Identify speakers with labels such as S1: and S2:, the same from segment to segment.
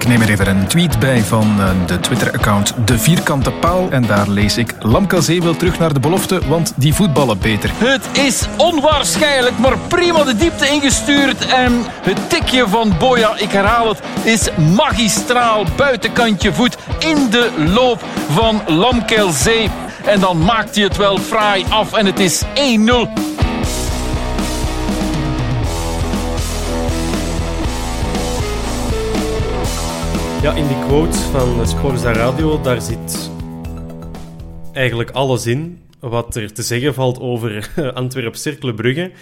S1: Ik neem er even een tweet bij van eh, de Twitter-account De Vierkante Paal. En daar lees ik: Lamkelzee wil terug naar de belofte, want die voetballen beter.
S2: Het is onwaarschijnlijk, maar prima de diepte ingestuurd. En het tikje van Boya, ik herhaal het, is magistraal. Buitenkantje voet in de loop van Lamkelzee. En dan maakt hij het wel fraai af en het is 1-0.
S3: Ja, in die quote van Sporza Radio, daar zit eigenlijk alles in wat er te zeggen valt over Antwerp-Cercle-Brugge.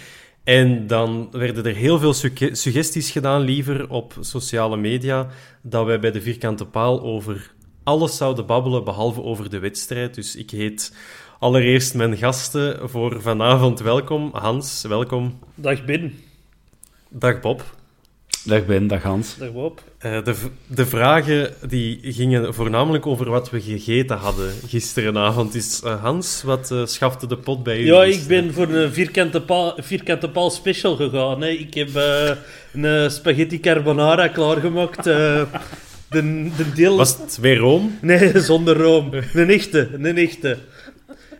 S3: En dan werden er heel veel sugge- suggesties gedaan, liever op sociale media, dat wij bij de vierkante paal over alles zouden babbelen, behalve over de wedstrijd. Dus ik heet allereerst mijn gasten voor vanavond welkom. Hans, welkom.
S4: Dag Ben.
S3: Dag Bob.
S5: Dag Ben, dag Hans.
S4: Dag Bob.
S3: Eh, de, de vragen die gingen voornamelijk over wat we gegeten hadden gisterenavond. Dus eh, Hans, wat eh, schafte de pot bij u?
S4: Ja, ik ben voor een vierkante paal, vierkante paal special gegaan. Hè. Ik heb eh, een spaghetti carbonara klaargemaakt. eh de, de deel...
S3: Was het weer room?
S4: Nee, zonder room. Een echte, een echte.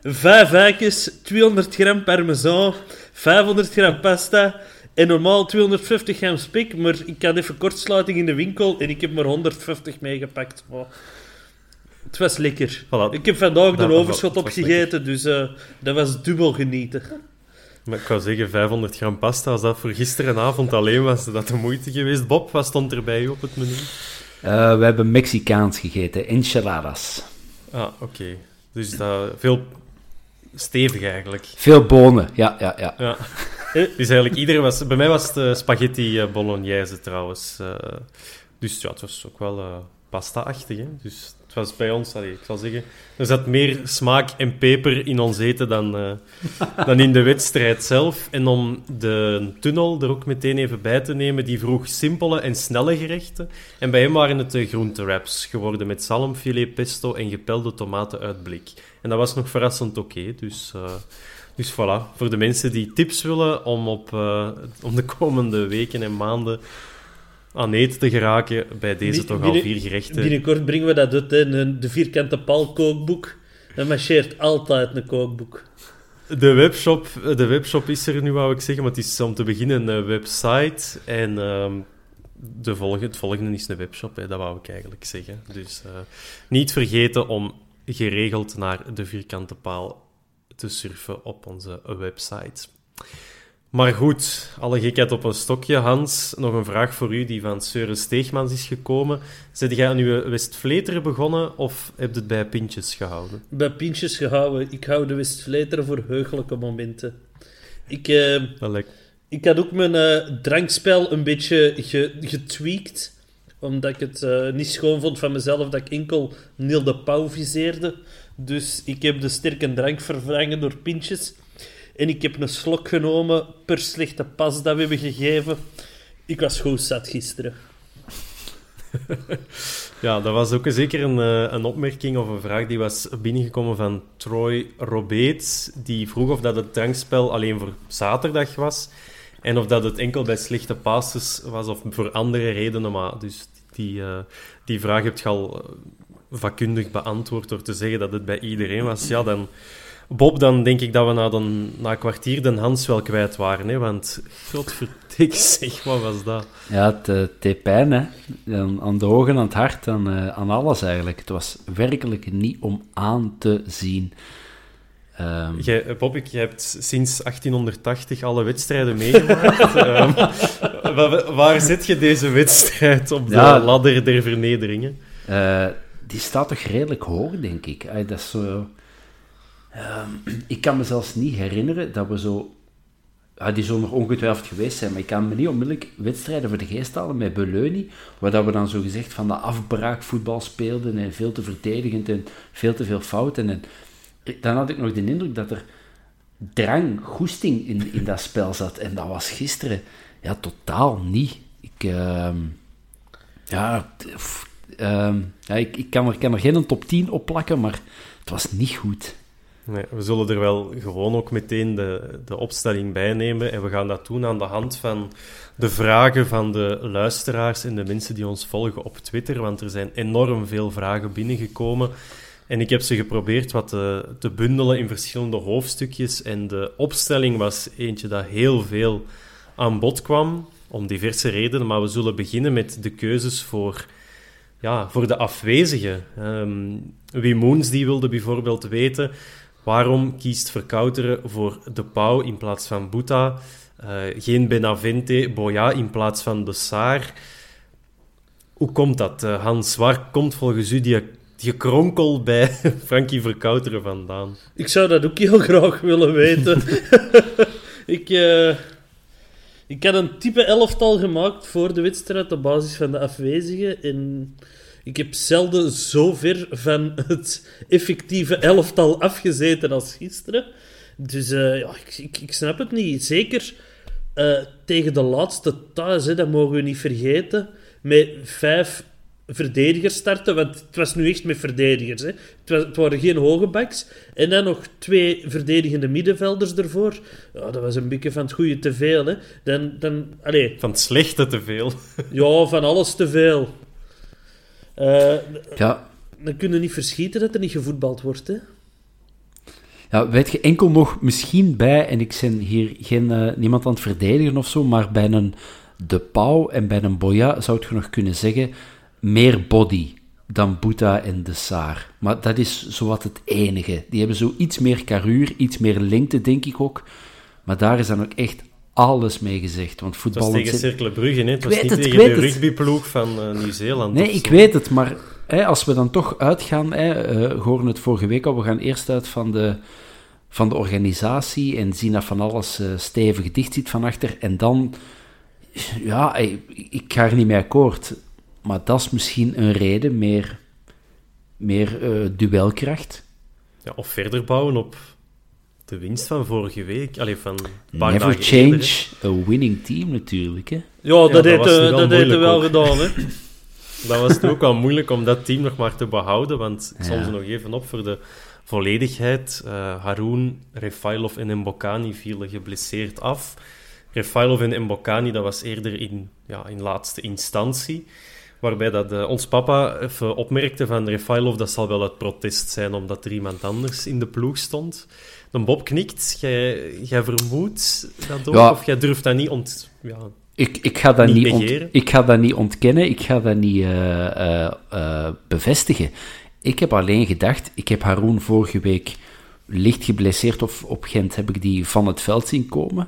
S4: Vijf eikjes, 200 gram parmesan, 500 gram pasta en normaal 250 gram spik. Maar ik had even kortsluiting in de winkel en ik heb maar 150 meegepakt. Het was lekker.
S3: Voilà.
S4: Ik heb vandaag de overschot opgegeten, dus eh, dat was dubbel genieten.
S3: Maar ik wou zeggen, 500 gram pasta, als dat voor gisterenavond alleen was, dat de moeite geweest. Bob, wat stond er bij u op het menu?
S5: Eh, we hebben Mexicaans gegeten, enchiladas.
S3: Ah, oké. Dus dat, veel stevig eigenlijk.
S5: Veel bonen, ja, ja, ja.
S3: Ja. Dus eigenlijk iedereen was... Bij mij was het eh, spaghetti eh, bolognese trouwens. eh. dus ja, het was ook wel pasta-achtig. Hè? Dus het was bij ons, allee, ik zal zeggen... Er zat meer smaak en peper in ons eten dan, dan in de wedstrijd zelf. En om de tunnel er ook meteen even bij te nemen, die vroeg simpele en snelle gerechten. En bij hem waren het de groentewraps geworden met zalmfilet, pesto en gepelde tomaten uit blik. En dat was nog verrassend oké, dus... dus voilà, voor de mensen die tips willen om, op, eh, om de komende weken en maanden aan eten te geraken, bij deze toch al vier gerechten.
S4: Binnenkort brengen we dat uit, hè, de vierkante paal kookboek. Dat marcheert altijd een kookboek.
S3: De webshop, de webshop is er nu, wou ik zeggen, maar het is om te beginnen een website. En ehm, de volgende, het volgende is een webshop, hè, dat wou ik eigenlijk zeggen. Dus eh, niet vergeten om geregeld naar de vierkante paal te surfen op onze website. Maar goed, alle gekheid op een stokje. Hans, nog een vraag voor u die van Seure Steegmans is gekomen. Zet jij aan uw Westvleteren begonnen of heb je het bij pintjes gehouden?
S4: Bij pintjes gehouden. Ik hou de Westvleteren voor heugelijke momenten. Ik, eh, ik had ook mijn eh, drankspel een beetje ge- getweakt. Omdat ik het eh, niet schoon vond van mezelf dat ik enkel Neil de Pauw viseerde. Dus ik heb de sterke drank vervangen door pintjes. En ik heb een slok genomen per slechte pas dat we hebben gegeven. Ik was goed zat gisteren.
S3: Ja, dat was ook zeker een, eh, een opmerking of een vraag die was binnengekomen van Troy Robeets. Die vroeg of dat het drankspel alleen voor zaterdag was. En of dat het enkel bij slechte passes was of voor andere redenen. Maar dus die, uh, die vraag heb je al vakkundig beantwoord door te zeggen dat het bij iedereen was. Ja, dan... Bob, dan denk ik dat we na, na een kwartier de Hans wel kwijt waren. Hè? Want, godverdik zeg, wat was dat?
S5: Ja, het deed pijn, hè. Aan, de ogen, aan het hart, aan, aan alles eigenlijk. Het was werkelijk niet om aan te zien.
S3: Um... Jij, Bob, je hebt sinds 1880 alle wedstrijden meegemaakt. um, waar, waar zit je deze wedstrijd op de ladder der vernederingen?
S5: Uh, die staat toch redelijk hoog, denk ik. Dat is zo... Um, ik kan me zelfs niet herinneren dat we zo... Uh, die zullen nog ongetwijfeld geweest zijn, maar ik kan me niet onmiddellijk wedstrijden voor de geest halen met Beleuni, waar dat we dan zo gezegd van de afbraakvoetbal speelden en veel te verdedigend en veel te veel fouten. En dan had ik nog de indruk dat er drang, goesting in, in dat spel zat. En dat was gisteren ja, totaal niet. Ik, uh, ja, uh, ja, ik, ik kan, er, kan er geen top 10 op plakken, maar het was niet goed.
S3: Nee, we zullen er wel gewoon ook meteen de, de opstelling bij nemen. En we gaan dat doen aan de hand van de vragen van de luisteraars en de mensen die ons volgen op Twitter. Want er zijn enorm veel vragen binnengekomen. En ik heb ze geprobeerd wat te, te, bundelen in verschillende hoofdstukjes. En de opstelling was eentje dat heel veel aan bod kwam, om diverse redenen. Maar we zullen beginnen met de keuzes voor, ja, voor de afwezigen. Um, Wim Moens die wilde bijvoorbeeld weten waarom kiest Verkouteren voor De Pauw in plaats van Boeta. Uh, geen Benavente, Boya in plaats van De Saar. Hoe komt dat, uh, Hans? Waar komt volgens u die gekronkel bij Frankie Verkouteren vandaan?
S4: Ik zou dat ook heel graag willen weten. ik, uh, ik had een type elftal gemaakt voor de wedstrijd op basis van de afwezigen. En ik heb zelden zo ver van het effectieve elftal afgezeten als gisteren. Dus uh, ja, ik, ik, snap het niet. Zeker uh, tegen de laatste thuis, dat mogen we niet vergeten. Met vijf verdedigers starten, want het was nu echt met verdedigers. Hè. Het, was, het waren geen hoge backs. En dan nog twee verdedigende middenvelders ervoor. Ja, dat was een beetje van het goede te veel. Hè. Dan, dan, allez.
S3: Van het slechte te veel.
S4: ja, van alles te veel. Uh, ja. Dan kun je niet verschieten dat er niet gevoetbald wordt. Hè.
S5: Ja, weet je, enkel nog misschien bij, en ik ben hier geen, uh, niemand aan het verdedigen of zo, maar bij een De Pauw en bij een Boya zou je nog kunnen zeggen meer body dan Boeta en de Saar. Maar dat is zowat het enige. Die hebben zo iets meer karuur, iets meer lengte, denk ik ook. Maar daar is dan ook echt alles mee gezegd. Want voetbal... Het
S3: was tegen Cercle Brugge, hè? Het was niet tegen de rugbyploeg van uh, Nieuw-Zeeland.
S5: Nee, ik weet het, maar hè, als we dan toch uitgaan... Hè, uh, we horen het vorige week al, we gaan eerst uit van de, van de organisatie en zien dat van alles uh, stevig dicht zit van achter. En dan... Ja, ik, ik ga er niet mee akkoord maar dat is misschien een reden, meer, meer uh, duelkracht.
S3: Ja, of verder bouwen op de winst van vorige week. Allee, van
S5: Never change a winning team natuurlijk. Hè?
S4: Ja, dat heeft dat wel, wel gedaan. Hè?
S3: dat was het ook wel moeilijk om dat team nog maar te behouden. Want ik zal ze nog even op voor de volledigheid. Uh, Haroun, Refailov en Mbokani vielen geblesseerd af. Refailov en Mbokani, dat was eerder in, ja, in laatste instantie. Waarbij dat, uh, ons papa even opmerkte van Refailov, dat zal wel het protest zijn omdat er iemand anders in de ploeg stond. Dan Bob knikt, jij, jij vermoedt dat ook, ja. of jij durft dat niet ont... Ja,
S5: ik, ik, ga dat niet, ont, ik ga dat niet ontkennen, ik ga dat niet uh, uh, bevestigen. Ik heb alleen gedacht, ik heb Haroon vorige week licht geblesseerd, of op Gent heb ik die van het veld zien komen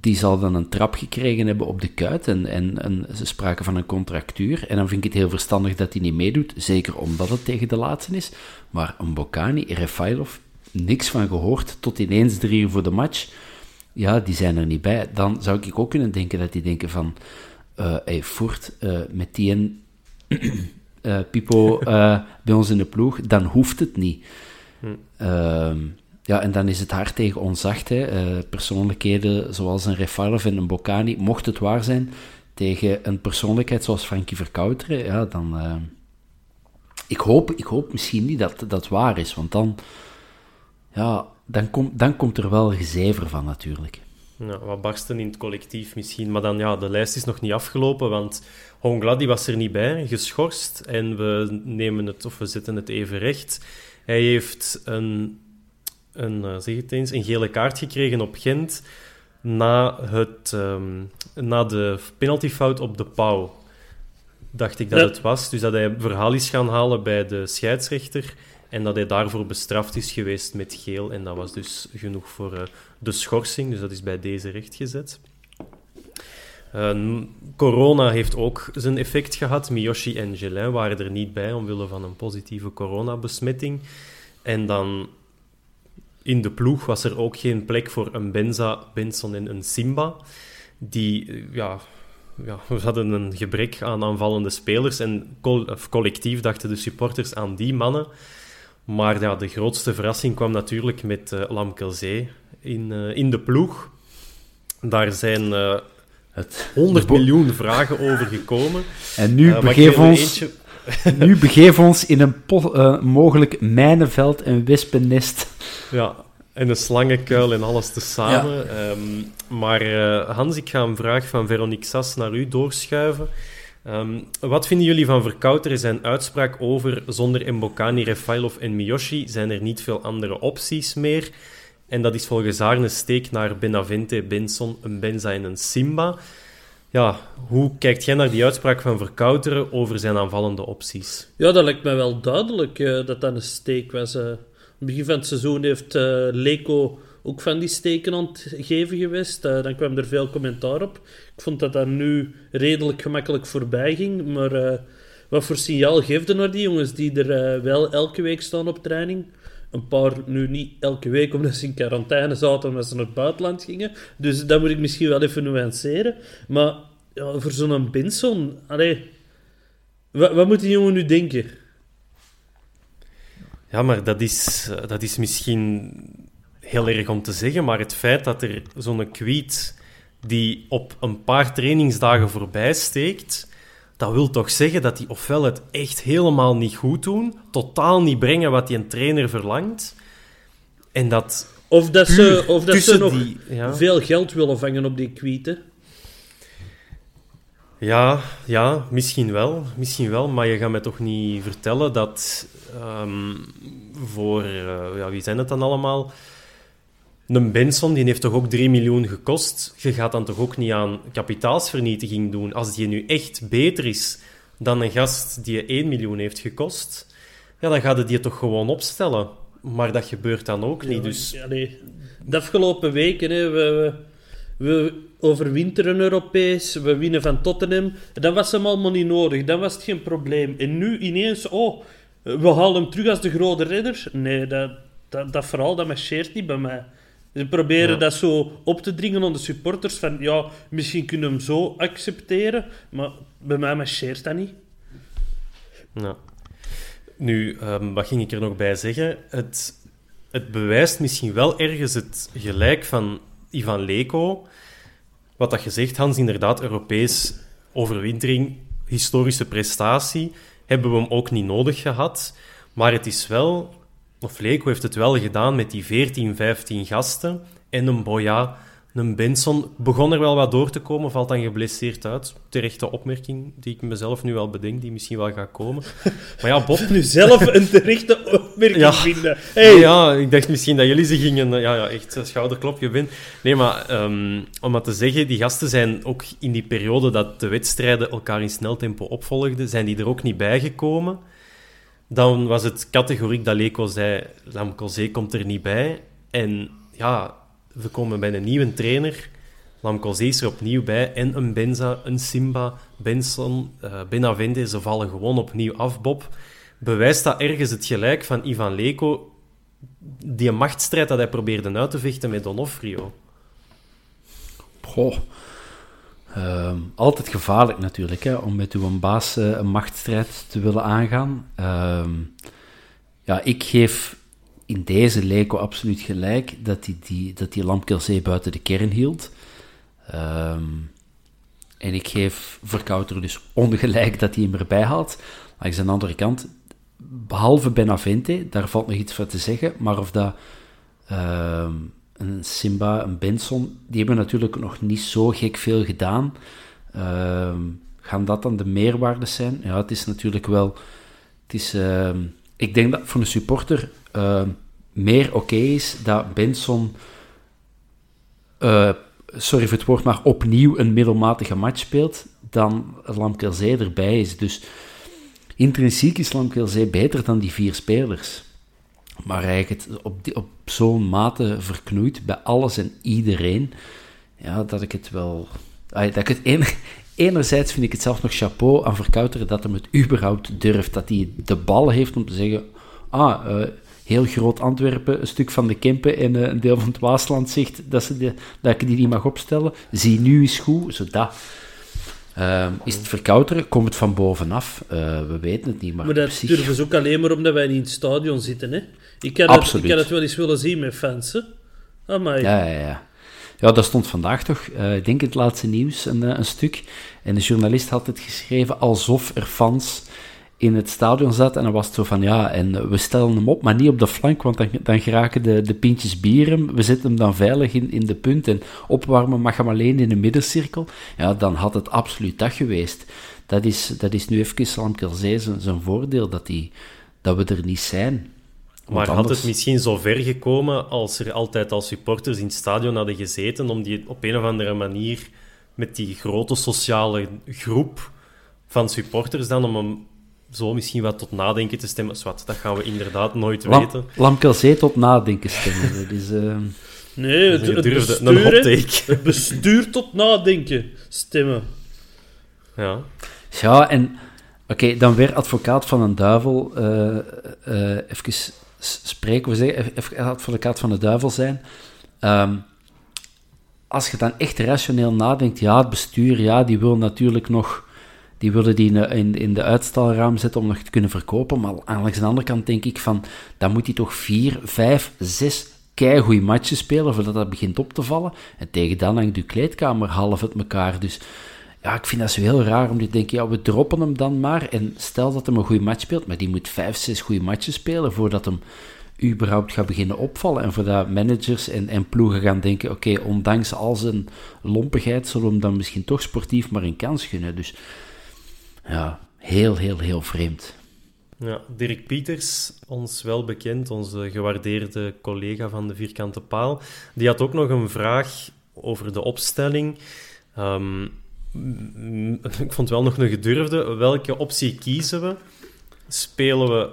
S5: die zal dan een trap gekregen hebben op de kuit. En, en, en, ze spraken van een contractuur. En dan vind ik het heel verstandig dat hij niet meedoet. Zeker omdat het tegen de laatste is. Maar een Bokani, Refailov, niks van gehoord. Tot ineens drie uur voor de match. Ja, die zijn er niet bij. Dan zou ik ook kunnen denken dat die denken van... Uh, hey, Voort, uh, met die en uh, Pipo bij ons in de ploeg, dan hoeft het niet. Hm. Ja, en dan is het hard tegen onzacht. Uh, persoonlijkheden zoals een Refalov en een Bocani, mocht het waar zijn, tegen een persoonlijkheid zoals Frankie Verkouteren, ja, dan... Uh, ik, hoop, ik hoop misschien niet dat dat waar is, want dan... Ja, dan, kom, dan komt er wel gezever van, natuurlijk.
S3: Ja, wat barsten in het collectief misschien. Maar dan, ja, de lijst is nog niet afgelopen, want Hongla die was er niet bij, geschorst. En we nemen het, of we zetten het even recht. Hij heeft een, een, eh, zeg het eens, een gele kaart gekregen op Gent na, het, um, na de penaltyfout op de pauw. Dacht ik dat het was. Dus dat hij verhaal is gaan halen bij de scheidsrechter. En dat hij daarvoor bestraft is geweest met geel. En dat was dus genoeg voor uh, de schorsing. Dus dat is bij deze rechtgezet. Uh, corona heeft ook zijn effect gehad. Miyoshi en Gelin waren er niet bij omwille van een positieve coronabesmetting. En dan in de ploeg was er ook geen plek voor een Benza, Benson en een Simba. Die, eh, ja, ja, we hadden een gebrek aan aanvallende spelers. En collectief dachten de supporters aan die mannen. Maar ja, de grootste verrassing kwam natuurlijk met uh, Lamkelzee in, uh, in de ploeg. Daar zijn uh, het 100 miljoen vragen over gekomen.
S5: En nu begeven ons... Eentje... nu begeven ons in een mogelijk mijnenveld en wispennest.
S3: Ja, en een slangenkuil en alles tezamen. Ja. Um, maar Hans, ik ga een vraag van Veronique Sas naar u doorschuiven. Um, wat vinden jullie van Verkouter zijn uitspraak over zonder Mbokani, Refailov en Miyoshi zijn er niet veel andere opties meer? En dat is volgens haar een steek naar Benavente, Benson, een Benza en een Simba. Ja, hoe kijkt jij naar die uitspraak van Verkouteren over zijn aanvallende opties?
S4: Ja, dat lijkt mij wel duidelijk uh, dat dat een steek was. Uh, begin van het seizoen heeft uh, Leko ook van die steken aan het geven geweest. Dan kwam er veel commentaar op. Ik vond dat dat nu redelijk gemakkelijk voorbij ging. Maar wat voor signaal geeft naar die jongens die er wel elke week staan op training? Een paar nu niet elke week, omdat ze in quarantaine zaten omdat ze naar het buitenland gingen. Dus dat moet ik misschien wel even nuanceren. Maar ja, voor zo'n Benson, allee, wat, wat moet die jongen nu denken?
S3: Ja, maar dat is, dat is misschien heel erg om te zeggen, maar het feit dat er zo'n kwiet die op een paar trainingsdagen voorbij steekt, dat wil toch zeggen dat die ofwel het echt helemaal niet goed doen, totaal niet brengen wat die een trainer verlangt, en dat...
S4: Of dat ze, of dat ze nog die, veel geld willen vangen op die kwieten.
S3: Ja, ja, misschien wel. Misschien wel, maar je gaat mij toch niet vertellen dat um, voor... Uh, ja, wie zijn het dan allemaal? Een Benson die heeft toch ook 3 miljoen gekost. Je gaat dan toch ook niet aan kapitaalsvernietiging doen. Als die nu echt beter is dan een gast die 1 miljoen heeft gekost, ja, dan gaat het die toch gewoon opstellen. Maar dat gebeurt dan ook niet. Dus...
S4: Ja, nee. De afgelopen weken, hè, we, we overwinteren Europees, we winnen van Tottenham. Dat was hem allemaal niet nodig, dan was het geen probleem. En nu ineens, oh, we halen hem terug als de grote redder. Nee, dat, dat, dat verhaal dat marcheert niet bij mij. Ze proberen dat zo op te dringen aan de supporters. Van ja, misschien kunnen we hem zo accepteren. Maar bij mij marcheert dat niet.
S3: Ja. Nu, um, wat ging ik er nog bij zeggen? Het, het bewijst misschien wel ergens het gelijk van Ivan Leko. Wat dat gezegd, Hans, inderdaad, Europees overwintering, historische prestatie, hebben we hem ook niet nodig gehad. Maar het is wel of Leko heeft het wel gedaan met die 14, 15 gasten en een Boya, een Benson. Begon er wel wat door te komen, valt dan geblesseerd uit. Terechte opmerking die ik mezelf nu wel bedenk, die misschien wel gaat komen.
S4: Maar ja, Bob... nu zelf een terechte opmerking ja. vinden.
S3: Hey. Ja, ik dacht misschien dat jullie ze gingen... Ja, ja echt schouderklopje winnen. Nee, maar um, om maar te zeggen, die gasten zijn ook in die periode dat de wedstrijden elkaar in snel tempo opvolgden, zijn die er ook niet bijgekomen dan was het categoriek dat Leko zei, Lamkelzee komt er niet bij. En ja, we komen bij een nieuwe trainer. Lamkelzee is er opnieuw bij. En een Benza, een Simba, Benson, uh, Benavente, ze vallen gewoon opnieuw af, Bob. Bewijst dat ergens het gelijk van Ivan Leko, die machtsstrijd dat hij probeerde uit te vechten met Donofrio?
S5: Goh, Ehm, altijd gevaarlijk natuurlijk, hè, om met uw baas uh, een machtsstrijd te willen aangaan. Ehm, ja, ik geef in deze Leco absoluut gelijk dat hij die, dat die buiten de kern hield. Ehm, en ik geef Verkouter dus ongelijk dat hij hem erbij haalt. Langs de andere kant, behalve Benavente, daar valt nog iets voor te zeggen, maar of dat een Simba, een Benson, die hebben natuurlijk nog niet zo gek veel gedaan. Ehm, gaan dat dan de meerwaardes zijn? Ja, het is natuurlijk wel... Het is, ehm, ik denk dat voor een supporter ehm, meer oké is dat Benson... Uh, sorry voor het woord, maar opnieuw een middelmatige match speelt dan Lamkelzee erbij is. Dus intrinsiek is Lamkelzee beter dan die vier spelers. Maar eigenlijk het op, op zo'n mate verknoeit bij alles en iedereen, ja, dat ik het wel... Dat ik het enerzijds vind ik het zelf nog chapeau aan Verkouteren dat hem het überhaupt durft. Dat hij de bal heeft om te zeggen... Ah, uh, heel groot Antwerpen, een stuk van de Kempen en uh, een deel van het Waasland zegt dat, ze dat ik die niet mag opstellen. Zie nu is goed, zodat... Uh, is het verkouteren? Komt het van bovenaf? Uh, we weten het niet. Maar,
S4: maar dat
S5: precies...
S4: durven ze ook alleen maar omdat wij niet in het stadion zitten. Hè? Ik, kan het, ik kan het wel eens willen zien met fans. Hè?
S5: Ja, ja, ja. Ja, dat stond vandaag toch, uh, ik denk in het laatste nieuws, een, een stuk. En de journalist had het geschreven alsof er fans in het stadion zat. En dan was het zo van, ja, en we stellen hem op, maar niet op de flank, want dan, dan geraken de, de pintjes bier hem. We zetten hem dan veilig in, in de punt en opwarmen mag hem alleen in de middencirkel. Ja, dan had het absoluut dat geweest. Dat is, dat is nu even Salam Kerzee zijn, zijn voordeel, dat, die, dat we er niet zijn.
S3: maar had het misschien zo ver gekomen als er altijd als supporters in het stadion hadden gezeten, om die op een of andere manier met die grote sociale groep van supporters dan om hem zo misschien wat tot nadenken te stemmen. Zwat, dat gaan we inderdaad nooit
S5: Lam,
S3: weten.
S5: Lamkelzee tot nadenken stemmen. dat is, uh...
S4: Nee, het, het, bestuur, het bestuur tot nadenken stemmen.
S3: Ja.
S5: Ja, en... Oké, okay, dan weer advocaat van een duivel. Uh, uh, even spreken, we zeggen, even advocaat van de duivel zijn. Um, als je dan echt rationeel nadenkt, ja, het bestuur, ja, die wil natuurlijk nog die willen die in, in de uitstalraam zetten om nog te kunnen verkopen. Maar aan de andere kant denk ik van, dan moet hij toch vier, vijf, zes keigoeie matches spelen voordat dat begint op te vallen. En tegen dan hangt uw kleedkamer half uit elkaar. Dus ja, ik vind dat zo heel raar om te denken, ja, we droppen hem dan maar. En stel dat hij een goede match speelt, maar die moet vijf, zes goede matches spelen voordat hem überhaupt gaat beginnen opvallen. En voordat managers en, en ploegen gaan denken, oké, ondanks al zijn lompigheid zullen we hem dan misschien toch sportief maar een kans gunnen. Dus ja, heel, heel, heel vreemd.
S3: Ja, Dirk Pieters, ons wel bekend, onze gewaardeerde collega van de Vierkante Paal, die had ook nog een vraag over de opstelling. Um, ik vond wel nog een gedurfde. Welke optie kiezen we? Spelen we...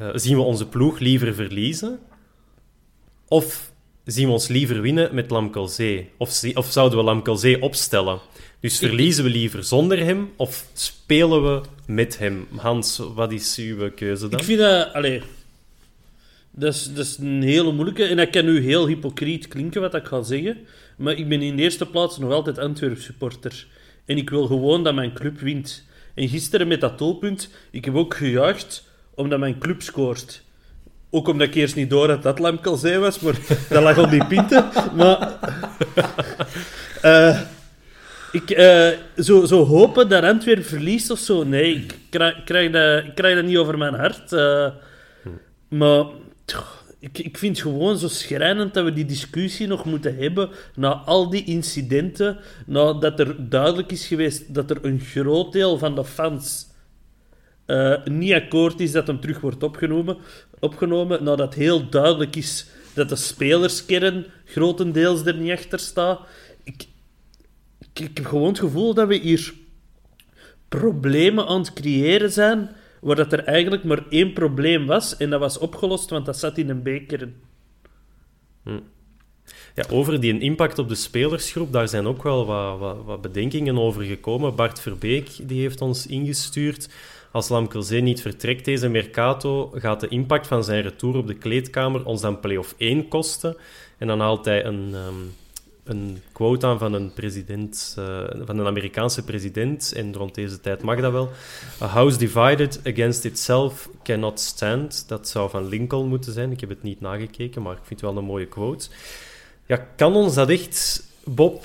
S3: Uh, zien we onze ploeg liever verliezen? Of zien we ons liever winnen met Lamkelzee? Of, of zouden we Lamkelzee opstellen? Dus verliezen we liever zonder hem of spelen we met hem? Hans, wat is uw keuze dan?
S4: Ik vind dat... Allee, dat, is, een hele moeilijke. En dat kan nu heel hypocriet klinken, wat ik ga zeggen. Maar ik ben in de eerste plaats nog altijd Antwerp supporter. En ik wil gewoon dat mijn club wint. En gisteren met dat doelpunt, ik heb ook gejuicht omdat mijn club scoort. Ook omdat ik eerst niet door had dat Lamkelzee was, maar dat lag op die pinten. Maar... Uh, ik, uh, zo, zo hopen dat Antwerp verliest of zo, nee, ik krijg, krijg, dat, ik krijg dat niet over mijn hart. Uh, maar ik, ik vind het gewoon zo schrijnend dat we die discussie nog moeten hebben na al die incidenten, nadat er duidelijk is geweest dat er een groot deel van de fans uh, niet akkoord is dat hem terug wordt opgenomen, opgenomen, nadat heel duidelijk is dat de spelerskern grotendeels er niet achter staat. Ik, heb gewoon het gevoel dat we hier problemen aan het creëren zijn, waar dat er eigenlijk maar één probleem was, en dat was opgelost, want dat zat in een beker.
S3: Hm. Ja, over die impact op de spelersgroep, daar zijn ook wel wat, wat, wat, bedenkingen over gekomen. Bart Verbeek die heeft ons ingestuurd. Als Lamkelzee niet vertrekt deze Mercato, gaat de impact van zijn retour op de kleedkamer ons dan play-off 1 kosten. En dan haalt hij een, um, een quote aan van een president, uh, van een Amerikaanse president, en rond deze tijd mag dat wel. A house divided against itself cannot stand. Dat zou van Lincoln moeten zijn. Ik heb het niet nagekeken, maar ik vind het wel een mooie quote. Ja, kan ons dat echt, Bob,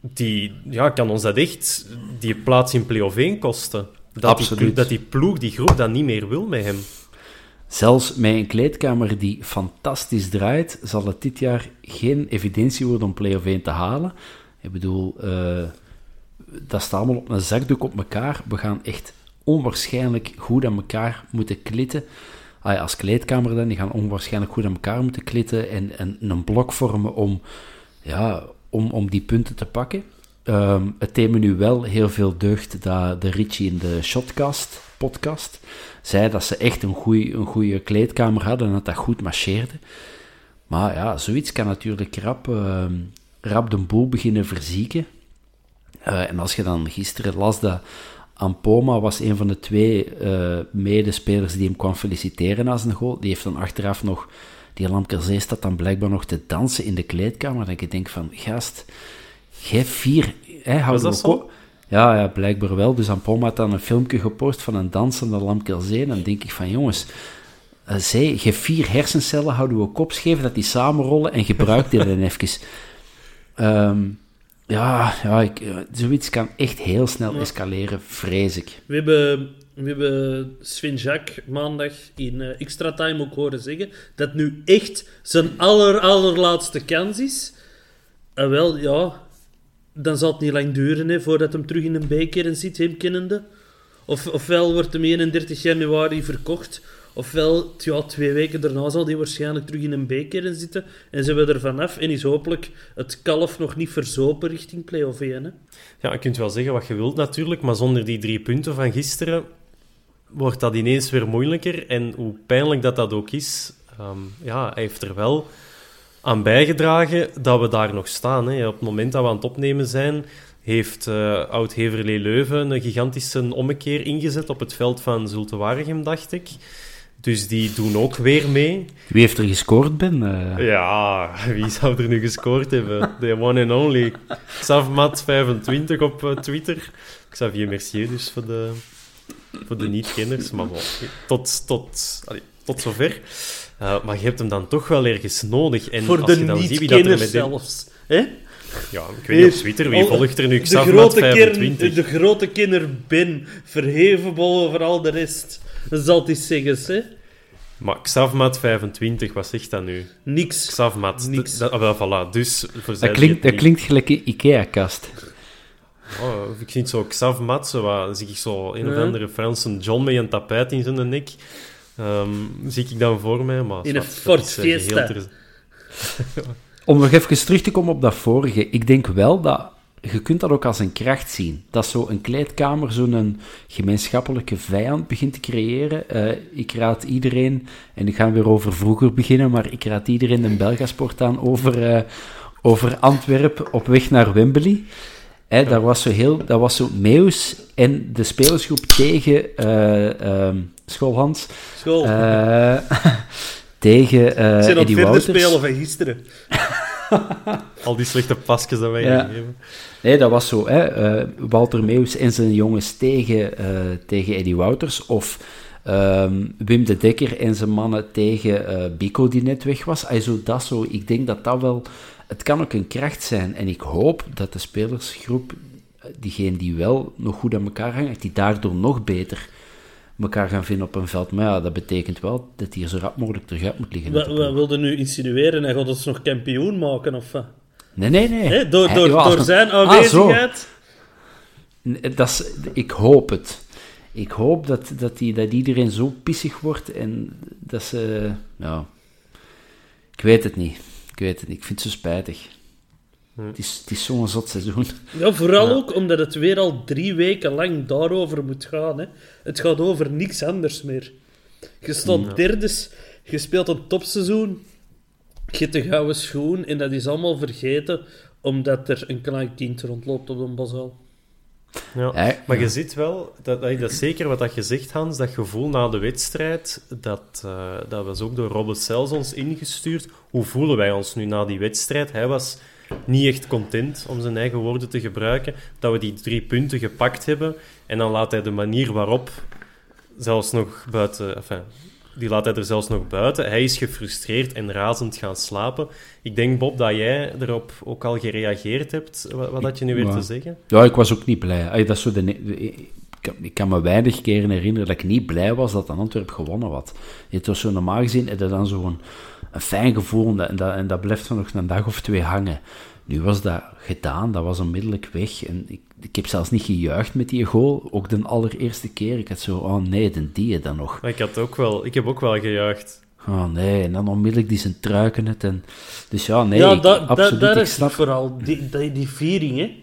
S3: die, ja, kan ons dat echt die plaats in play-off 1 kosten? Dat
S5: Absoluut.
S3: Die, dat die ploeg, die groep, dat niet meer wil met hem?
S5: Zelfs met een kleedkamer die fantastisch draait, zal het dit jaar geen evidentie worden om play-off 1 te halen. Ik bedoel, uh, dat staat allemaal op een zakdoek op elkaar. We gaan echt onwaarschijnlijk goed aan elkaar moeten klitten. Ah als kleedkamer dan, die gaan onwaarschijnlijk goed aan elkaar moeten klitten en, en een blok vormen om, ja, om, om die punten te pakken. Um, het deed me nu wel heel veel deugd dat de Richie in de Shotcast podcast zei dat ze echt een goede een kleedkamer hadden en dat dat goed marcheerde. Maar ja, zoiets kan natuurlijk rap, uh, rap de boel beginnen verzieken. Uh, en als je dan gisteren las dat Ampoma was een van de twee uh, medespelers die hem kwam feliciteren na zijn goal. Die heeft dan achteraf nog, die Lamkerzee staat dan blijkbaar nog te dansen in de kleedkamer. Dat ik denk van, gast, jij vier... Hè,
S3: was dat?
S5: Ja, ja, blijkbaar wel. Dus Ampoma had dan een filmpje gepost van een dansende Lamkerzee. En dan denk ik van, jongens... Zij, je vier hersencellen, houden we kop scheef, dat die samenrollen en gebruik die dan even. Um, ja, ja ik, zoiets kan echt heel snel escaleren, vrees ik.
S4: We hebben, we hebben Sven Jacques maandag in uh, Extra Time ook horen zeggen dat nu echt zijn aller, allerlaatste kans is. En wel, ja, dan zal het niet lang duren hè, voordat hem terug in een beker zit, hem kennende. Of, ofwel wordt hem 31 januari verkocht, Ofwel, ja, twee weken daarna zal die waarschijnlijk terug in een beker zitten. En zijn we er vanaf en is hopelijk het kalf nog niet verzopen richting play-off 1. Hè?
S3: Ja, je kunt wel zeggen wat je wilt natuurlijk, maar zonder die drie punten van gisteren wordt dat ineens weer moeilijker. En hoe pijnlijk dat dat ook is, um, ja, hij heeft er wel aan bijgedragen dat we daar nog staan. Hè. Op het moment dat we aan het opnemen zijn, heeft uh, Oud-Heverlee Leuven een gigantische ommekeer ingezet op het veld van Zulte Waregem, dacht ik. Dus die doen ook weer mee.
S5: Wie heeft er gescoord, Ben?
S3: Uh... Ja, wie zou er nu gescoord hebben? The one and only. Xavmat25 op uh, Twitter. Xavier Mercier dus voor de, voor de niet-kenners. Maar bon, tot, tot, tot zover. Uh, maar je hebt hem dan toch wel ergens nodig. En
S4: voor
S3: als
S4: de
S3: je dan
S4: ziet wie dat er met zelfs. Hè?
S3: Ja, ik weet niet op Twitter, wie volgt er nu Xavmat25?
S4: De grote kenner Ben, verheven boven al de rest. Dat zal het zeggen, hè?
S3: Maar Xavmat 25, wat zegt dat nu?
S4: Niks.
S3: Xavmat.
S4: Niks.
S3: Dat, ah, wel, voilà. Dus,
S5: dat, klinkt, dat klinkt gelijk een IKEA-kast.
S3: Oh, ik vind zo Xavmat, zo wat, dan zie ik zo een of andere Franse John met een tapijt in zijn nek. Um, zie ik dan voor mij. Maar,
S4: in een Ford Fiesta.
S5: Om nog even terug te komen op dat vorige. Ik denk wel dat je kunt dat ook als een kracht zien. Dat zo een kleedkamer zo'n gemeenschappelijke vijand begint te creëren. Uh, ik raad iedereen, en ik ga weer over vroeger beginnen, maar ik raad iedereen een Belgasport aan over, uh, over Antwerpen op weg naar Wembley. Hè, dat, was zo heel, dat was zo Meus en de spelersgroep tegen uh, um, Schoolhans.
S4: School.
S5: tegen uh,
S4: Zijn
S5: Eddie Wouters.
S4: spelen van gisteren.
S3: Al die slechte pasjes dat wij
S5: ja.
S3: geven.
S5: Nee, dat was zo. Hè. Uh, Walter Meeuws en zijn jongens tegen, uh, tegen Eddie Wouters. Of um, Wim de Dekker en zijn mannen tegen uh, Bico, die net weg was. Also, dat zo. Ik denk dat dat wel... Het kan ook een kracht zijn. En ik hoop dat de spelersgroep, diegene die wel nog goed aan elkaar hangt, die daardoor nog beter elkaar gaan vinden op een veld. Maar ja, dat betekent wel dat hij er zo rap mogelijk terug uit moet liggen.
S4: Wat, wat wilde nu insinueren? Hij gaat ons nog kampioen maken, of wat?
S5: Nee, nee, nee.
S4: He, door door,
S5: ja,
S4: door zijn aanwezigheid?
S5: Ah, dat is, ik hoop het. Ik hoop dat, dat, die, dat iedereen zo pissig wordt en dat ze... Ja, ik weet het niet. Ik weet het niet. Ik vind het zo spijtig. Het is, het is zo'n zot seizoen.
S4: Ja, vooral ja. ook omdat het weer al drie weken lang daarover moet gaan. Hè. Het gaat over niks anders meer. Je staat ja. derde, je speelt een topseizoen, je hebt de gouden schoen en dat is allemaal vergeten omdat er een klein kind rondloopt op een bazaal.
S3: Ja, maar je ziet wel, dat, dat is zeker wat dat je zegt, Hans, dat gevoel na de wedstrijd, dat, uh, dat was ook door Robert Sels ons ingestuurd. Hoe voelen wij ons nu na die wedstrijd? Hij was niet echt content, om zijn eigen woorden te gebruiken, dat we die drie punten gepakt hebben. En dan laat hij de manier waarop zelfs nog buiten... Enfin, die laat hij er zelfs nog buiten. Hij is gefrustreerd en razend gaan slapen. Ik denk, Bob, dat jij erop ook al gereageerd hebt. Wat, wat had je nu weer
S5: ja.
S3: te zeggen?
S5: Ja, ik was ook niet blij. Dat is zo de, de, ik kan, me weinig keren herinneren dat ik niet blij was dat Antwerp gewonnen had. Het was zo normaal gezien, je dan zo'n een fijn gevoel en dat, en dat, dat blijft er nog een dag of twee hangen. Nu was dat gedaan, dat was onmiddellijk weg. En ik, ik heb zelfs niet gejuicht met die goal, ook de allereerste keer. Ik had zo, oh nee, den die dan nog.
S3: Maar ik, had ook wel, ik heb ook wel gejuicht.
S5: Oh nee, en dan onmiddellijk die zijn truiken het. En, dus ja, nee,
S4: ja,
S5: ik,
S4: da,
S5: absoluut,
S4: daar
S5: ik
S4: is
S5: snap...
S4: vooral, die, die, die viering, hè.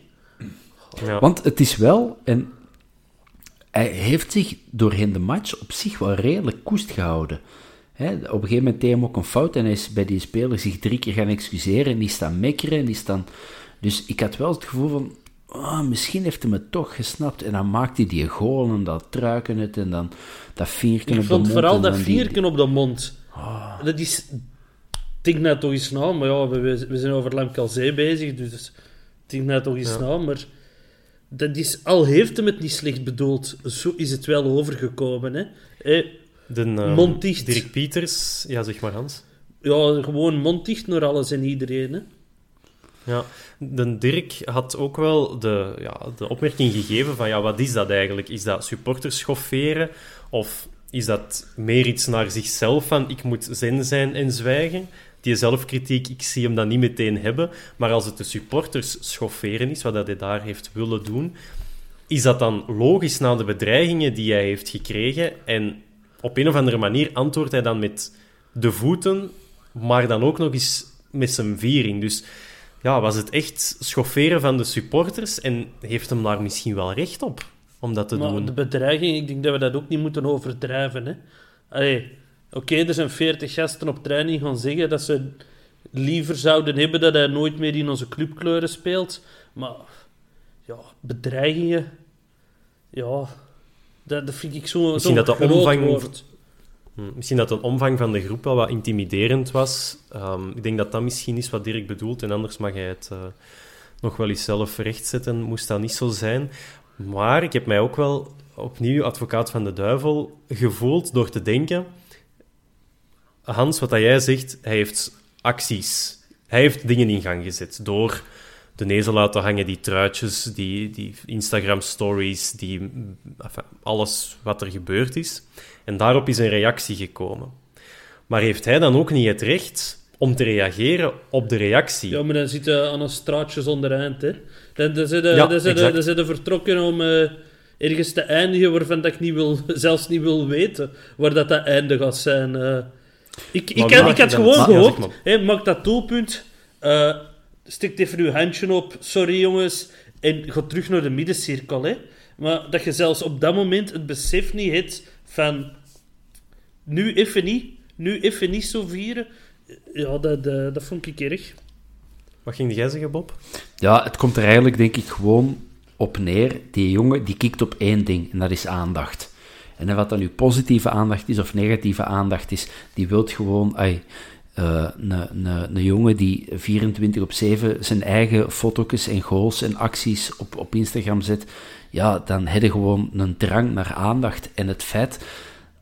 S3: Ja.
S5: Want het is wel, en hij heeft zich doorheen de match op zich wel redelijk koest gehouden. Hè, op een gegeven moment deed hij ook een fout en hij is bij die speler zich drie keer gaan excuseren en die staan mekkeren en die staan... Dus ik had wel het gevoel van, ah, misschien heeft hij me toch gesnapt. En dan maakt hij die goal en dat truiken het en dan dat vierken
S4: Ik
S5: op de
S4: vond
S5: mond.
S4: vooral
S5: en
S4: dat
S5: dan die-
S4: vierken op de mond. Dat is... Denk nou toch eens na, maar ja, we, we zijn over Lamkelzee bezig, dus denk nou toch eens na, maar... Dat is, al heeft hem het niet slecht bedoeld, zo is het wel overgekomen, hè.
S3: De, eh,
S4: dicht.
S3: Dirk Pieters, ja zeg maar Hans.
S4: ja, gewoon mond dicht naar alles en iedereen, hè.
S3: Ja, de Dirk had ook wel de, ja, de opmerking gegeven van ja, wat is dat eigenlijk? Is dat supporters schofferen? Of is dat meer iets naar zichzelf van ik moet zen zijn en zwijgen? Die zelfkritiek, ik zie hem dat niet meteen hebben. Maar als het de supporters schofferen is, wat dat hij daar heeft willen doen, is dat dan logisch na de bedreigingen die hij heeft gekregen? En op een of andere manier antwoordt hij dan met de voeten, maar dan ook nog eens met zijn viering. Dus ja, was het echt schofferen van de supporters en heeft hem daar misschien wel recht op om dat te
S4: Maar
S3: doen?
S4: de bedreiging, ik denk dat we dat ook niet moeten overdrijven. hè. Allee, Oké, er zijn 40 gasten op training gaan zeggen dat ze liever zouden hebben dat hij nooit meer in onze clubkleuren speelt. Maar ja, bedreigingen, ja, dat, dat vind ik zo
S3: Misschien dat de omvang-. Hm, Misschien dat de omvang van de groep wel wat intimiderend was. Ehm, ik denk dat dat misschien is wat Dirk bedoelt. En anders mag hij het eh, nog wel eens zelf rechtzetten. Moest dat niet zo zijn. Maar ik heb mij ook wel opnieuw advocaat van de duivel gevoeld door te denken... Hans, wat dat jij zegt, hij heeft acties. Hij heeft dingen in gang gezet door de nezel laten hangen, die truitjes, die, die Instagram-stories, die, enfin, alles wat er gebeurd is. En daarop is een reactie gekomen. Maar heeft hij dan ook niet het recht om te reageren op de reactie?
S4: Ja, maar dan zit je aan een straatje zonder eind, hè. Dan, dan, zijn,
S3: Ja,
S4: zijn de vertrokken om eh, ergens te eindigen waarvan dat ik niet wil, zelfs niet wil weten waar dat, dat einde gaat zijn. eh. ik, ik, had, ik had gewoon
S3: maar- ja, zeg
S4: gehoopt,
S3: maar.
S4: hè, maak dat doelpunt, eh stik even uw handje op, sorry jongens, en ga terug naar de middencirkel. Hè. Maar dat je zelfs op dat moment het besef niet hebt van nu even niet, nu even niet zo vieren, ja, dat, dat, dat vond ik erg.
S3: Wat ging jij zeggen, Bob?
S5: Ja, het komt er eigenlijk denk ik gewoon op neer. Die jongen die kikt op één ding en dat is aandacht. En wat dan nu positieve aandacht is of negatieve aandacht is, die wilt gewoon ai, een, een, jongen die 24 op 7 zijn eigen foto's en goals en acties op, op Instagram zet. Ja, dan heb je gewoon een drang naar aandacht. En het feit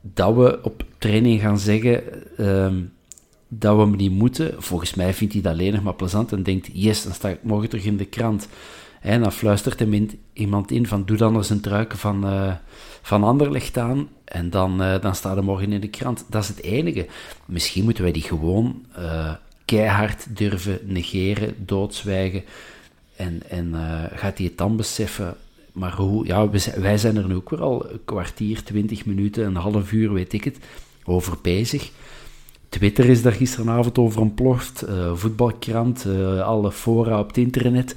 S5: dat we op training gaan zeggen ehm, dat we hem niet moeten, volgens mij vindt hij dat alleen nog maar plezant en denkt, yes, dan sta ik morgen terug in de krant. En dan fluistert hem iemand in van, doe dan eens een truiken van, eh van Anderlecht aan en dan, eh, dan staat hij morgen in de krant. Dat is het enige. Misschien moeten wij die gewoon eh, keihard durven negeren, doodzwijgen en, en eh, gaat hij het dan beseffen... Maar hoe, ja, wij zijn er nu ook weer al een kwartier, twintig minuten, een half uur, weet ik het, over bezig. Twitter is daar gisteravond over ontploft, voetbalkrant, alle fora op het internet.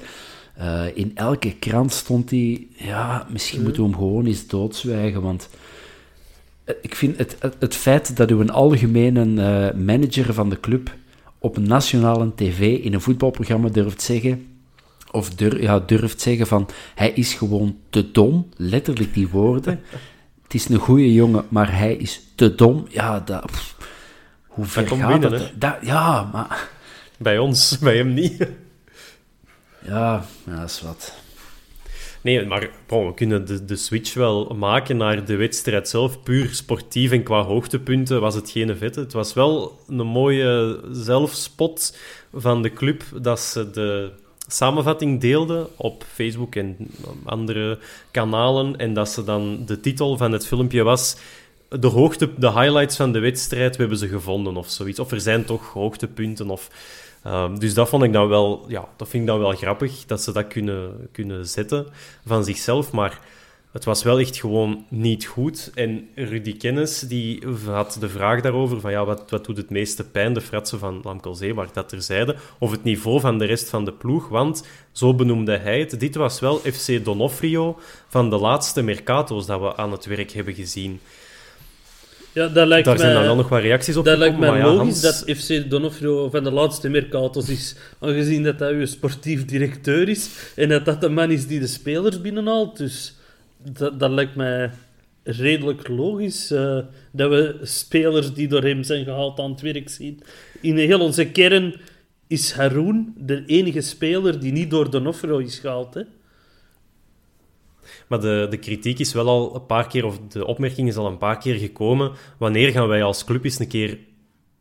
S5: Eh, in elke krant stond hij, ja, misschien moeten we hem gewoon eens doodzwijgen, want eh, ik vind het, het, het feit dat u een algemene eh, manager van de club op een nationale tv in een voetbalprogramma durft zeggen, of dur, ja, durft zeggen van, hij is gewoon te dom, letterlijk die woorden. Het is een goede jongen, maar hij is te dom. Ja, dat... pff, hoe ver gaat
S3: binnen,
S5: dat? Ja, maar...
S3: Bij ons, bij hem niet.
S5: Ja, dat is wat.
S3: Nee, maar we kunnen de, de switch wel maken naar de wedstrijd zelf. Puur sportief en qua hoogtepunten was het geen vette. Het was wel een mooie zelfspot van de club dat ze de samenvatting deelde op Facebook en andere kanalen. En dat ze dan de titel van het filmpje was de, hoogte, de highlights van de wedstrijd, we hebben ze gevonden of zoiets. Of er zijn toch hoogtepunten. Of, ehm, dus dat vond ik dan wel, ja, dat vind ik dan wel grappig, dat ze dat kunnen, kunnen zetten van zichzelf. Maar het was wel echt gewoon niet goed. En Rudy Kennis die had de vraag daarover van ja, wat, wat doet het meeste pijn, de fratsen van Lamkel Zeewaard, dat terzijde, of het niveau van de rest van de ploeg. Want, zo benoemde hij het, dit was wel FC Donofrio van de laatste Mercato's dat we aan het werk hebben gezien.
S4: Ja, dat lijkt
S3: Daar
S4: mij,
S3: zijn dan wel nog wat reacties op
S4: Dat lijkt mij
S3: ja,
S4: logisch
S3: Hans-
S4: dat FC Donofrio van de laatste Mercatos is, aangezien dat hij uw sportief directeur is en dat dat de man is die de spelers binnenhaalt. Dus dat, dat lijkt mij redelijk logisch eh, dat we spelers die door hem zijn gehaald aan het werk zien. In heel onze kern is Haroon de enige speler die niet door Donofrio is gehaald. Hè?
S3: Maar de, de kritiek is wel al een paar keer, of de opmerking is al een paar keer gekomen. Wanneer gaan wij als club eens een keer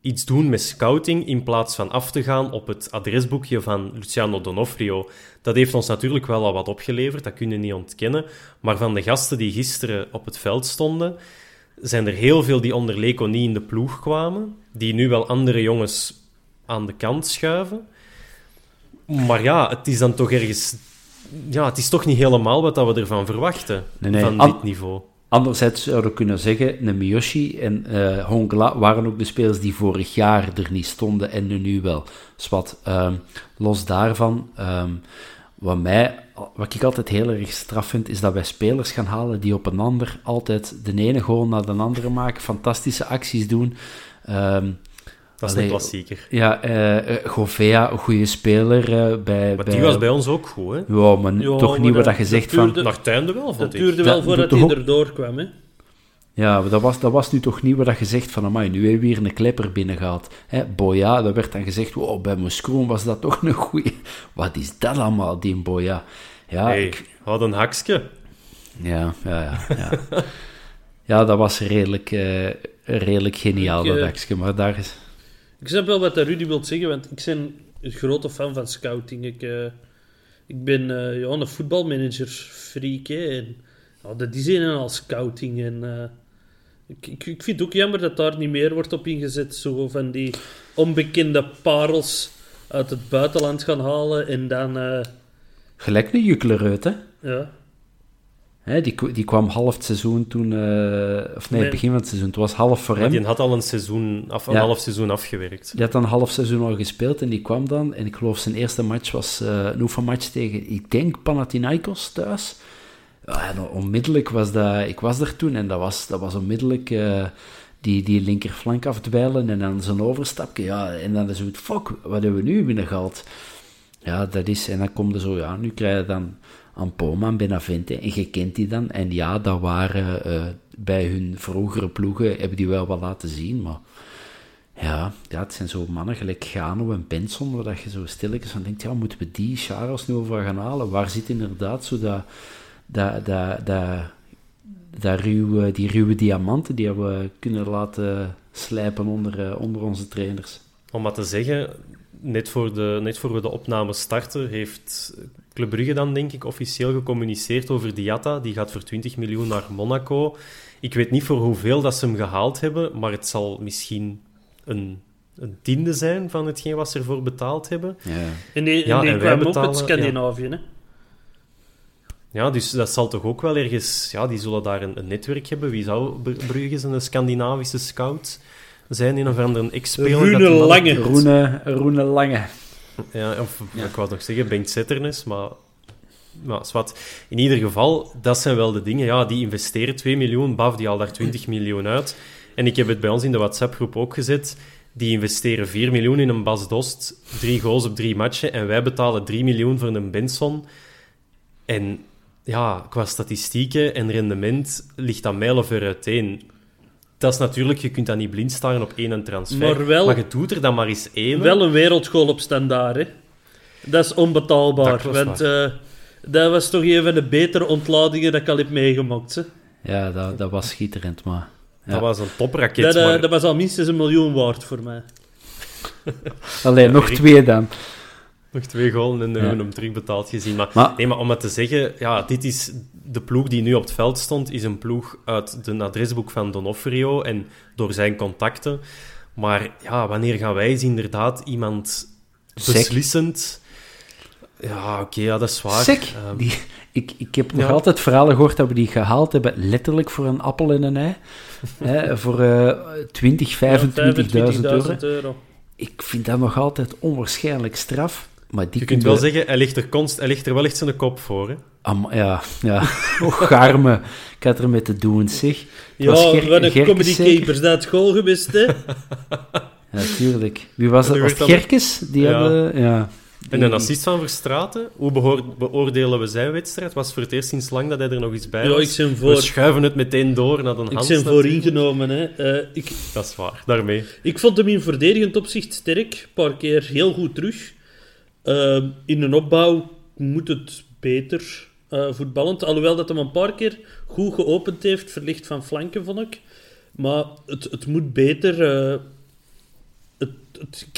S3: iets doen met scouting in plaats van af te gaan op het adresboekje van Luciano Donofrio? Dat heeft ons natuurlijk wel al wat opgeleverd, dat kun je niet ontkennen. Maar van de gasten die gisteren op het veld stonden, zijn er heel veel die onder Leco niet in de ploeg kwamen, die nu wel andere jongens aan de kant schuiven. Maar ja, het is dan toch ergens... Ja, het is toch niet helemaal wat dat we ervan verwachten,
S5: Nee, nee,
S3: van
S5: an-
S3: dit niveau.
S5: Anderzijds zouden we kunnen zeggen, een Miyoshi en eh Hongla waren ook de spelers die vorig jaar er niet stonden en nu, nu wel. Dus wat, ehm, los daarvan, ehm, wat, mij, wat ik altijd heel erg straf vind, is dat wij spelers gaan halen die op een ander altijd de ene goal naar de andere maken, fantastische acties doen. Ehm,
S3: Dat is
S5: Allee,
S3: een klassieker.
S5: ja, eh eh, Govea, een goede speler eh, bij...
S3: Maar
S5: bij,
S3: die was bij ons ook goed, hè?
S5: Ja, maar
S4: Ja,
S5: toch
S4: maar
S5: niet wat
S4: dat-
S5: zegt van...
S4: duurde-
S3: Naar wel,
S4: Dat
S3: vond ik.
S4: duurde
S5: Dat
S4: wel voordat hij
S5: ook-
S4: erdoor kwam. Hè?
S5: Ja, maar dat was, dat was nu toch niet wat dat je zegt van, amai, nu hebben we hier een klepper binnengehaald. Hè, Boya, dat werd dan gezegd, wow, bij Moeskroen was dat toch een goeie... Wat is dat allemaal, die Boya? Ja,
S3: Hey,
S5: ik-
S3: had een hakske.
S5: ja, ja, ja. Ja, ja dat was redelijk, eh, redelijk geniaal,
S4: Ik,
S5: dat actje, maar daar is...
S4: Ik snap wel wat Rudy wil zeggen, want ik ben een grote fan van scouting. Ik, eh, ik ben eh, ja, een voetbalmanager-freak, hè, en ja, dat is een en al scouting. En, eh, ik, ik, ik vind het ook jammer dat daar niet meer wordt op ingezet, zo van die onbekende parels uit het buitenland gaan halen en dan...
S5: Gelijk een Jukler uit, hè.
S4: ja,
S5: Hè, die, die kwam half het seizoen toen... eh, of nee,
S4: Nee.
S5: begin van het seizoen. Het was half voor
S3: Maar
S5: hem.
S3: die had al een, seizoen af, een
S5: Ja.
S3: half seizoen afgewerkt.
S5: Die had dan een half seizoen al gespeeld en die kwam dan. En ik geloof zijn eerste match was eh een oefenmatch tegen, ik denk, Panathinaikos thuis. Ja, en onmiddellijk was dat... Ik was er toen en dat was, dat was onmiddellijk eh, die, die linkerflank afdwijlen en dan zijn overstapje. Ja, en dan is het, fuck, wat hebben we nu binnengehaald? Ja, dat is... En dan komt er zo, ja, nu krijg je dan Ampoma en Benavente en je kent die dan. En ja, dat waren eh, bij hun vroegere ploegen, hebben die wel wat laten zien, maar... Ja, ja, het zijn zo mannen gelijk Gano en Benson, waar dat je zo stilletjes van denkt, ja, moeten we die Charles nu over gaan halen? Waar zit inderdaad zo dat, dat, dat, dat, dat ruwe, die ruwe diamanten die we kunnen laten slijpen onder, eh, onder onze trainers?
S3: Om maar te zeggen, net voor, de, net voor we de opname starten, heeft Club Brugge dan, denk ik, officieel gecommuniceerd over Diatta. Die gaat voor 20 miljoen naar Monaco. Ik weet niet voor hoeveel dat ze hem gehaald hebben, maar het zal misschien een, een tiende zijn van hetgeen wat ze ervoor betaald hebben.
S5: Ja.
S4: en die,
S3: Ja,
S4: en die
S3: en wij
S4: kwam
S3: betalen-
S4: ook uit Scandinavië. Hè?
S3: Ja, dus dat zal toch ook wel ergens... Ja, die zullen daar een, een netwerk hebben. Wie zou Br- Brugge zijn een Scandinavische scout zijn? Een of andere ex-speler? Man-
S4: Lange.
S5: Roene, Roene Lange.
S3: Ja, of ik wou nog zeggen, Bengt maar... Maar zwart. In ieder geval, dat zijn wel de dingen. Ja, die investeren 2 miljoen, Baf die haalt daar 20 miljoen uit. En ik heb het bij ons in de WhatsApp-groep ook gezet. Die investeren 4 miljoen in een Bas Dost, drie goals op drie matchen. En wij betalen 3 miljoen voor een Benson. En ja, qua statistieken en rendement ligt dat mijlenver uiteen. Dat is natuurlijk, je kunt dat niet blind staren op één transfer.
S4: Maar wel-
S3: maar je doet er dan maar eens één.
S4: Wel een wereldgoal op standaard, hè. Dat is onbetaalbaar.
S3: Dat
S4: want eh, dat was toch een van de betere ontladingen dat ik al heb meegemaakt. Hè.
S5: Ja, dat, dat was schitterend, maar... Ja.
S3: Dat was een topraket.
S4: Dat, eh,
S3: maar...
S4: dat was al minstens een miljoen waard voor mij.
S5: Alleen nog twee dan.
S3: Nog twee golen en we hebben hem terugbetaald gezien. Maar, nee, maar om het te zeggen, ja, dit is de ploeg die nu op het veld stond, is een ploeg uit de adresboek van Donofrio en door zijn contacten. Maar ja, wanneer gaan wij eens inderdaad iemand beslissend... Ja, oké, ja, dat is waar.
S5: Sek, ehm, die, ik, ik heb nog altijd verhalen gehoord dat we die gehaald hebben, letterlijk voor een appel en een ei. hè, voor uh, 20, 25.000 euro. Ik vind dat nog altijd onwaarschijnlijk straf. Maar die
S3: je kunt wel zeggen, hij ligt, er const, hij ligt er wel echt zijn kop voor. Hè?
S5: ja, ja. Och, garme. Ik had er mee te doen, zeg.
S4: ja, wat een comedy capers dat school geweest, hè?
S5: Natuurlijk. Wie was dat? Was het Gerkes? Die ja. hebben... Ja.
S3: En een assist van Verstraten, hoe beoordelen we zijn wedstrijd? Was voor het eerst sinds lang dat hij er nog eens bij was.
S4: Ja, ik voor...
S3: We schuiven het meteen door naar een
S4: Hans. Ik ben voor ingenomen. Hè. Uh, ik...
S3: Dat is waar, daarmee.
S4: Ik vond hem in verdedigend opzicht sterk. Een paar keer heel goed terug. Uh, in een opbouw moet het beter uh, voetballend. Alhoewel dat hem een paar keer goed geopend heeft, verlicht van flanken, vond ik. Maar het, het moet beter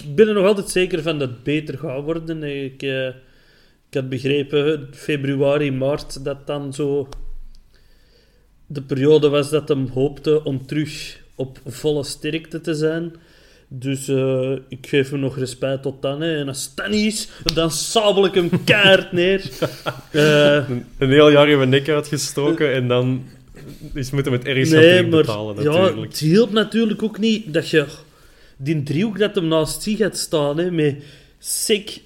S4: ik ben er nog altijd zeker van dat het beter gaat worden. Ik, uh, ik had begrepen, februari, maart, dat dan zo de periode was dat hem hoopte om terug op volle sterkte te zijn. Dus uh, ik geef hem nog respect tot dan. Hè. En als dat niet is, dan sabel ik hem kaart neer.
S3: Uh, een, een, heel jaar in mijn nek uitgestoken en dan is moeten we het ergens nee, betalen. Natuurlijk.
S4: Ja, het hielp natuurlijk ook niet dat je die driehoek dat hem naast zich gaat staan, hè, met Sik,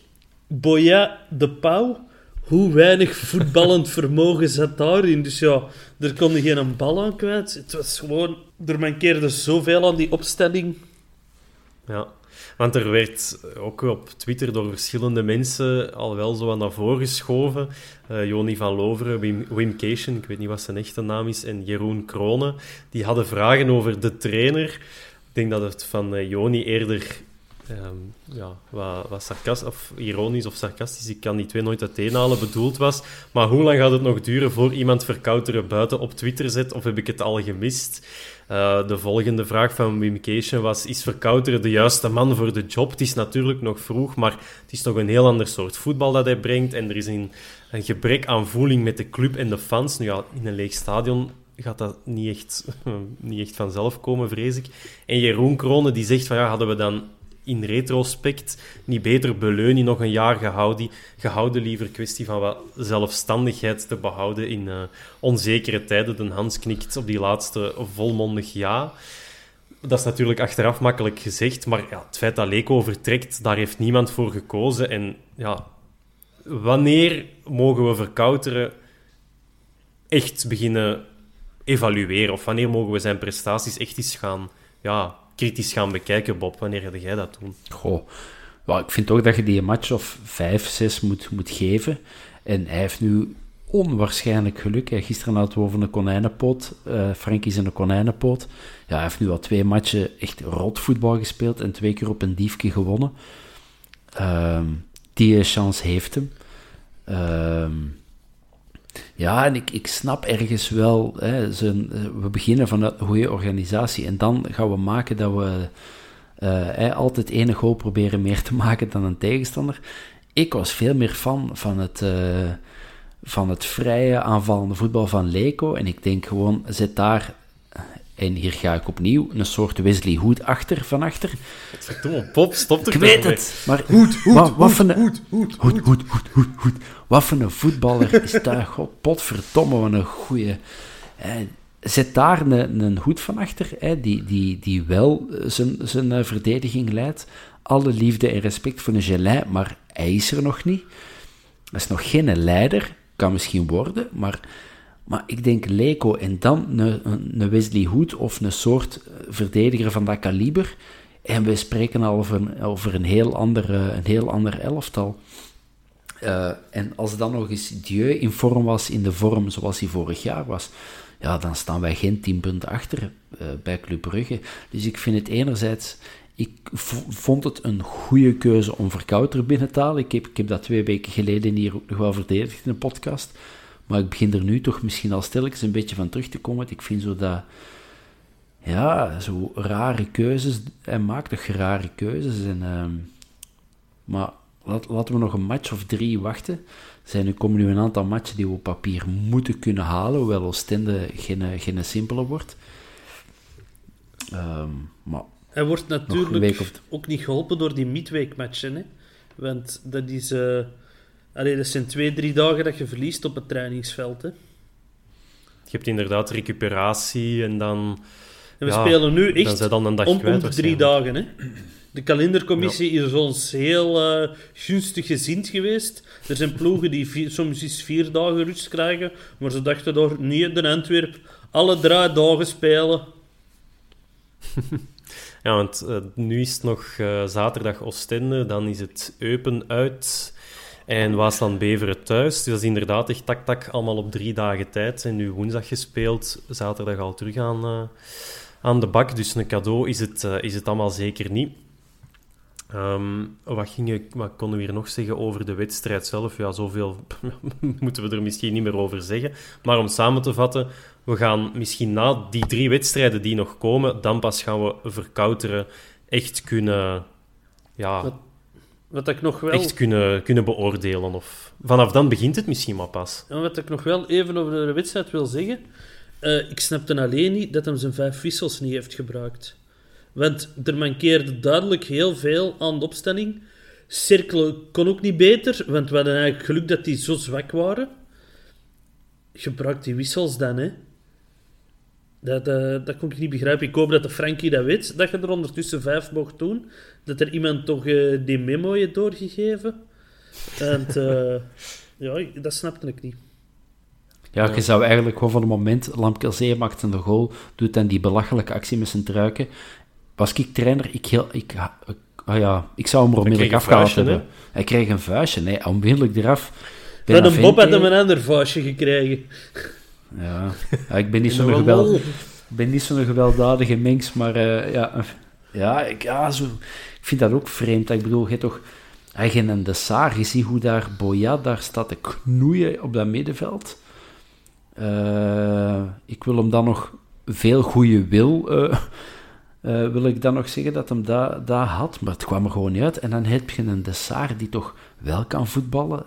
S4: Boya, De Pauw. Hoe weinig voetballend vermogen zat daarin. Dus ja, er kon geen bal aan kwijt. Het was gewoon... Er mankeerde zoveel aan die opstelling.
S3: Ja, want er werd ook op Twitter door verschillende mensen al wel zo aan naar voren geschoven. Uh, Joni van Loveren, Wim, Wim ik weet niet wat zijn echte naam is, en Jeroen Kronen. Die hadden vragen over de trainer. Ik denk dat het van uh, Joni eerder um, ja, wat, wat of ironisch of sarcastisch, ik kan die twee nooit uiteenhalen, bedoeld was. Maar hoe lang gaat het nog duren voor iemand verkouteren buiten op Twitter zet? Of heb ik het al gemist? Uh, de volgende vraag van Wim Cation was: Is verkouteren de juiste man voor de job? Het is natuurlijk nog vroeg, maar het is toch een heel ander soort voetbal dat hij brengt. En er is een, een gebrek aan voeling met de club en de fans. Nu ja, in een leeg stadion gaat dat niet echt, niet echt vanzelf komen, vrees ik. En Jeroen Kronen die zegt van ja, hadden we dan in retrospect niet beter Beleunie nog een jaar gehouden, gehouden liever kwestie van wat zelfstandigheid te behouden in uh, onzekere tijden. De Hans knikt op die laatste volmondig ja. Dat is natuurlijk achteraf makkelijk gezegd, maar ja, het feit dat Leko vertrekt, daar heeft niemand voor gekozen. En ja, wanneer mogen we verkouteren echt beginnen evalueren? Of wanneer mogen we zijn prestaties echt eens gaan, ja, kritisch gaan bekijken, Bob? Wanneer ga jij dat doen?
S5: Goh, well, ik vind ook dat je die match of vijf, zes moet, moet geven. En hij heeft nu onwaarschijnlijk geluk. Gisteren hadden we over een konijnenpoot. Uh, Frank is een konijnenpoot. Ja, hij heeft nu al twee matchen echt rotvoetbal gespeeld en twee keer op een diefje gewonnen. Uh, die chance heeft hem. Uh, ja, en ik, ik snap ergens wel, hè, eh, we beginnen van een goede organisatie en dan gaan we maken dat we uh, altijd ene goal proberen meer te maken dan een tegenstander. Ik was veel meer fan van het, uh, van het vrije aanvallende voetbal van Leco en ik denk gewoon, zet daar en hier ga ik opnieuw een soort Wesley Hood achter, van achter.
S3: Verdomme, Pop, stop
S5: Ik weet het, maar goed, goed, wat. Goed, goed, goed, goed, goed, goed, Wat voor een voetballer is daar, god, potverdomme, wat een goeie... zet daar een, een hoed van achter, hè, die, die, die wel zijn, zijn uh, verdediging leidt. Alle liefde en respect voor een gelei, maar hij is er nog niet. Hij is nog geen leider, kan misschien worden, maar maar ik denk Leco en dan een, een Wesley Hood of een soort eh, verdediger van dat kaliber. En we spreken al over een, over een, heel, ander, een heel ander elftal. Uh, en als dan nog eens Dieu in vorm was, in de vorm zoals hij vorig jaar was, ja, dan staan wij geen tien punten achter bij Club Brugge. Dus ik vind het enerzijds, ik vond het een goede keuze om Verkouter binnen te halen. Ik heb, ik heb dat twee weken geleden hier ook nog wel verdedigd in een podcast. Maar ik begin er nu toch misschien al stilletjes een beetje van terug te komen. Ik vind zo dat... Ja, zo rare keuzes. Hij maakt toch rare keuzes. En, uh, maar laten we nog een match of drie wachten. Er zijn nu, komen nu een aantal matchen die we op papier moeten kunnen halen, hoewel Oostende geen, geen simpele wordt. Um, maar
S4: Hij wordt natuurlijk ook niet geholpen door die midweekmatchen. Hè? Want dat is... Uh, allee, dat zijn twee, drie dagen dat je verliest op het trainingsveld. Hè?
S3: Je hebt inderdaad recuperatie en dan...
S4: En we spelen nu echt dan een dag om, om de drie dagen. Hè? De kalendercommissie is ons heel uh, gunstig gezind geweest. Er zijn ploegen die soms eens vier dagen rust krijgen, maar ze dachten door niet de Antwerp alle drie dagen spelen.
S3: ja, want uh, nu is het nog uh, zaterdag Oostende, dan is het Eupen uit en Waasland-Beveren thuis. Dus dat is inderdaad echt tak-tak allemaal op drie dagen tijd. En nu woensdag gespeeld, zaterdag al terug aan, aan de bak. Dus een cadeau is het, is het allemaal zeker niet. Ehm, wat, ging, wat konden we hier nog zeggen over de wedstrijd zelf? Ja, zoveel moeten we er misschien niet meer over zeggen. Maar om samen te vatten, we gaan misschien na die drie wedstrijden die nog komen, dan pas gaan we verkouteren echt kunnen... Ja,
S4: wat, ik nog wel...
S3: Echt kunnen, kunnen beoordelen. Of, vanaf dan begint het misschien maar pas.
S4: En wat ik nog wel even over de wedstrijd wil zeggen... Uh, ik snapte alleen niet dat hij zijn vijf wissels niet heeft gebruikt. Want er mankeerde duidelijk heel veel aan de opstelling. Cirkelen kon ook niet beter, want we hadden eigenlijk geluk dat die zo zwak waren. Gebruik die wissels dan, hè. Dat, uh, dat kon ik niet begrijpen. Ik hoop dat de Frankie dat weet, dat je er ondertussen vijf mocht doen. Dat er iemand toch uh, die memo heeft doorgegeven. En uh, ja, dat snapte ik niet.
S5: Ja, je zou eigenlijk gewoon van het moment, Lampkelzee maakt een goal, doet dan die belachelijke actie met zijn truiken was ik trainer, ik, heel, ik, oh ja, ik zou hem onmiddellijk afgehaald hebben. Hij kreeg een vuistje, nee, onmiddellijk eraf.
S4: Met een Bob had hem een ander vuistje gekregen.
S5: Ja, ja ik ben niet zo'n geweld, ben niet zo'n gewelddadige mens, maar uh, ja, ja, ik, ja zo, ik vind dat ook vreemd. Ik bedoel, je toch... Hij ging een de Saar, je ziet hoe daar Boya daar staat te knoeien op dat middenveld. Uh, ik wil hem dan nog veel goede wil uh, uh, wil ik dan nog zeggen dat hem dat, dat had, maar het kwam er gewoon niet uit. En dan heb je een Dessart die toch wel kan voetballen.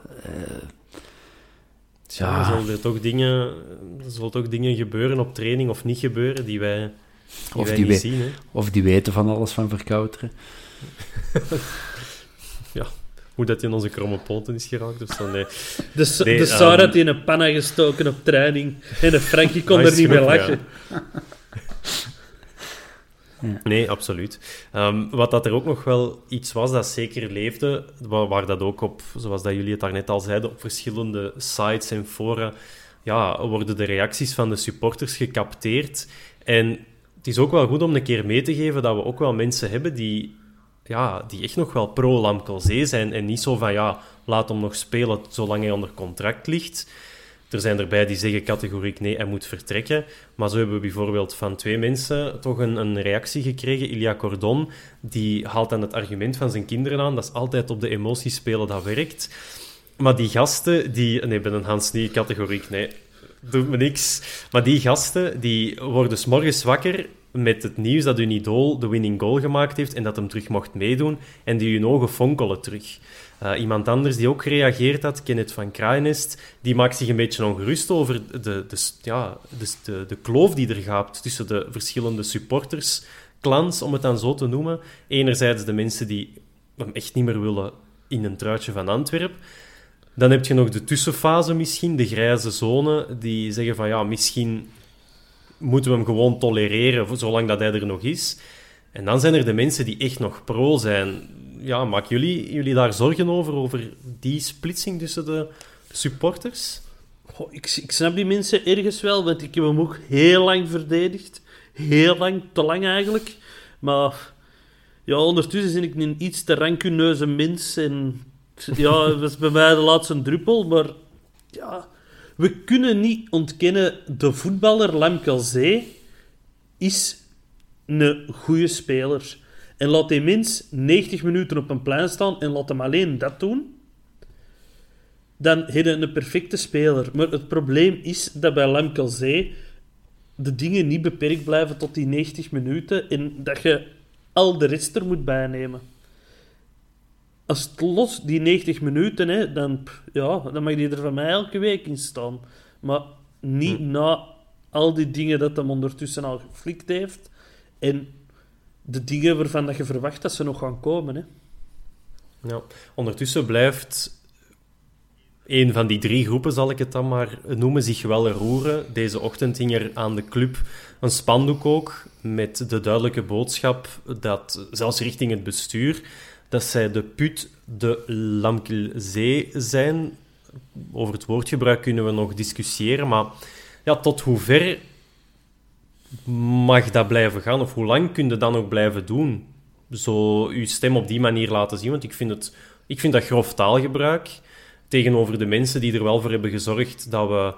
S3: Ja, zullen er toch dingen, zullen toch dingen gebeuren op training of niet gebeuren die wij, die of wij die niet zien. Hè?
S5: Of die weten van alles van verkouteren.
S3: ja, hoe dat in onze kromme poten is geraakt. Dus dan, nee.
S4: De, nee, de Sarah um, in een panna gestoken op training en de Frankie kon er niet meer lachen.
S3: Nee, absoluut. Um, wat dat er ook nog wel iets was dat zeker leefde, waar, waar, dat ook op, zoals dat jullie het daarnet al zeiden, op verschillende sites en fora, ja, worden de reacties van de supporters gecapteerd. En het is ook wel goed om een keer mee te geven dat we ook wel mensen hebben die, ja, die echt nog wel pro-Lamkelzee zijn en niet zo van, ja, laat hem nog spelen zolang hij onder contract ligt. Er zijn erbij die zeggen categoriek nee, hij moet vertrekken. Maar zo hebben we bijvoorbeeld van twee mensen toch een, een reactie gekregen. Ilya Cordon, die haalt dan het argument van zijn kinderen aan. Dat is altijd op de emoties spelen, dat werkt. Maar die gasten, die... Nee, ben een Hans niet categoriek, nee. Doet me niks. Maar die gasten, die worden s'morgens wakker met het nieuws dat hun idool de winning goal gemaakt heeft en dat hem terug mocht meedoen. En die hun ogen fonkelen terug. Uh, iemand anders die ook gereageerd had, Kenneth van Kraainest, die maakt zich een beetje ongerust over de, de, ja, de, de, de kloof die er gaat tussen de verschillende supporters, clans, om het dan zo te noemen. Enerzijds de mensen die hem echt niet meer willen in een truitje van Antwerpen. Dan heb je nog de tussenfase misschien, de grijze zone, die zeggen van ja, misschien moeten we hem gewoon tolereren zolang dat hij er nog is. En dan zijn er de mensen die echt nog pro zijn ja, maken jullie, jullie daar zorgen over, over die splitsing tussen de supporters?
S4: Goh, ik, ik snap die mensen ergens wel, want ik heb hem ook heel lang verdedigd. Heel lang, te lang eigenlijk. Maar ja, ondertussen ben ik een iets te rancuneuze mens. En ja, dat is bij mij de laatste druppel. Maar ja, we kunnen niet ontkennen, de voetballer Lamkelzee is een goede speler. En laat die mens 90 minuten op een plein staan en laat hem alleen dat doen. Dan heb je een perfecte speler. Maar het probleem is dat bij Lamkelzee de dingen niet beperkt blijven tot die 90 minuten en dat je al de rest er moet bijnemen. als het los, die 90 minuten, hè, dan, ja, dan mag die er van mij elke week in staan. Maar niet
S3: Hm.
S4: na al die dingen dat hem ondertussen al geflikt heeft. En de dingen waarvan dat je verwacht dat ze nog gaan komen. Hè.
S3: Ja. Ondertussen blijft een van die drie groepen, zal ik het dan maar noemen, zich wel roeren. Deze ochtend hing er aan de club een spandoek ook met de duidelijke boodschap dat, zelfs richting het bestuur, dat zij de put de Lamkelzee zijn. Over het woordgebruik kunnen we nog discussiëren, maar ja, tot hoever mag dat blijven gaan? Of hoe lang kun je dat nog blijven doen? Zo je stem op die manier laten zien, want ik vind, het, ik vind dat grof taalgebruik tegenover de mensen die er wel voor hebben gezorgd dat we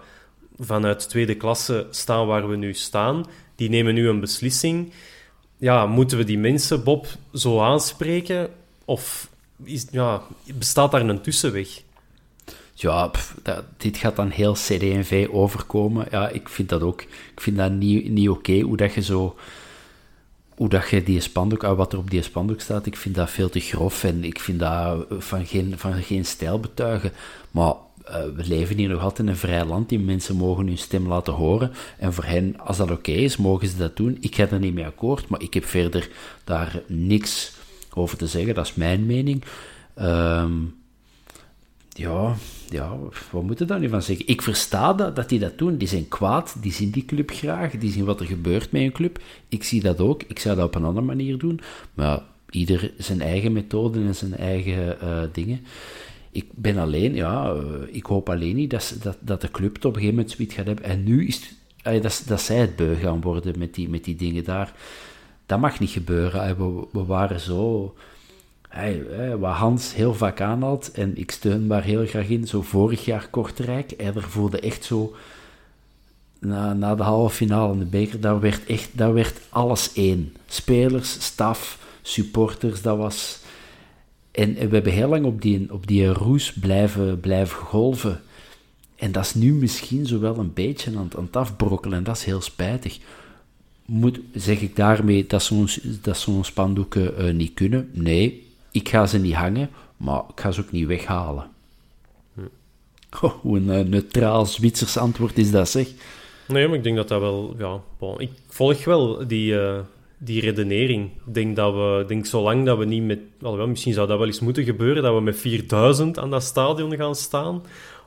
S3: vanuit tweede klasse staan waar we nu staan. Die nemen nu een beslissing. Ja, moeten we die mensen, Bob, zo aanspreken? Of is, ja, bestaat daar een tussenweg?
S5: Ja, dat, dit gaat dan heel CD&V overkomen. Ja, ik vind dat ook. Ik vind dat niet, niet oké hoe dat je zo... Hoe dat je die spandoek, ah, wat er op die spandoek staat, ik vind dat veel te grof en ik vind dat van geen, van geen stijl betuigen. Maar uh, we leven hier nog altijd in een vrij land. Die mensen mogen hun stem laten horen. En voor hen, als dat oké is, mogen ze dat doen. Ik ga er niet mee akkoord, maar ik heb verder daar niks over te zeggen. Dat is mijn mening. Um, ja, ja, wat moet je daar nu van zeggen? Ik versta dat, dat die dat doen. Die zijn kwaad, die zien die club graag, die zien wat er gebeurt met een club. Ik zie dat ook. Ik zou dat op een andere manier doen. Maar ieder zijn eigen methoden en zijn eigen uh, dingen. Ik ben alleen, ja, uh, ik hoop alleen niet dat, dat, dat de club het op een gegeven moment zoiets gaat hebben. En nu is dat, dat zij het beu gaan worden met die, met die dingen daar. Dat mag niet gebeuren. We waren zo Hey, wat Hans heel vaak aanhaalt, en ik steun daar heel graag in, zo vorig jaar Kortrijk, hey, daar voelde echt zo, na, na de halve finale in de beker, daar werd echt, daar werd alles één. Spelers, staf, supporters, dat was... En, we hebben heel lang op die, op die roes blijven, blijven golven. En dat is nu misschien zo wel een beetje aan, aan het afbrokkelen, en dat is heel spijtig. Moet, zeg ik daarmee dat zo'n dat spandoeken uh, niet kunnen? Nee, ik ga ze niet hangen, maar ik ga ze ook niet weghalen. Hm. Oh, hoe een uh, neutraal Zwitsers antwoord is dat, zeg.
S3: Nee, maar ik denk dat dat wel... Ja, bon, ik volg wel die, uh, die redenering. Ik denk dat we... Denk zolang dat we niet met... Alhoewel, misschien zou dat wel eens moeten gebeuren, dat we met 4000 aan dat stadion gaan staan,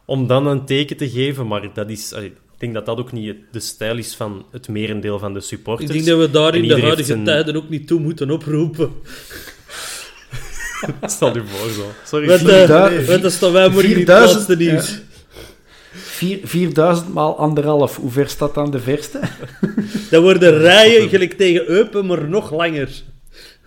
S3: om dan een teken te geven. Maar dat is... Allee, ik denk dat dat ook niet de stijl is van het merendeel van de supporters.
S4: Ik denk dat we daar in de huidige een... tijden ook niet toe moeten oproepen.
S3: Stel je voor zo. Sorry.
S4: Met, uh, nee, dat staan wij maar in het laatste nieuws.
S5: Ja. 4000 maal anderhalf. Hoe ver staat dan de verste?
S4: Dat worden rijen gelijk tegen Eupen, maar nog langer.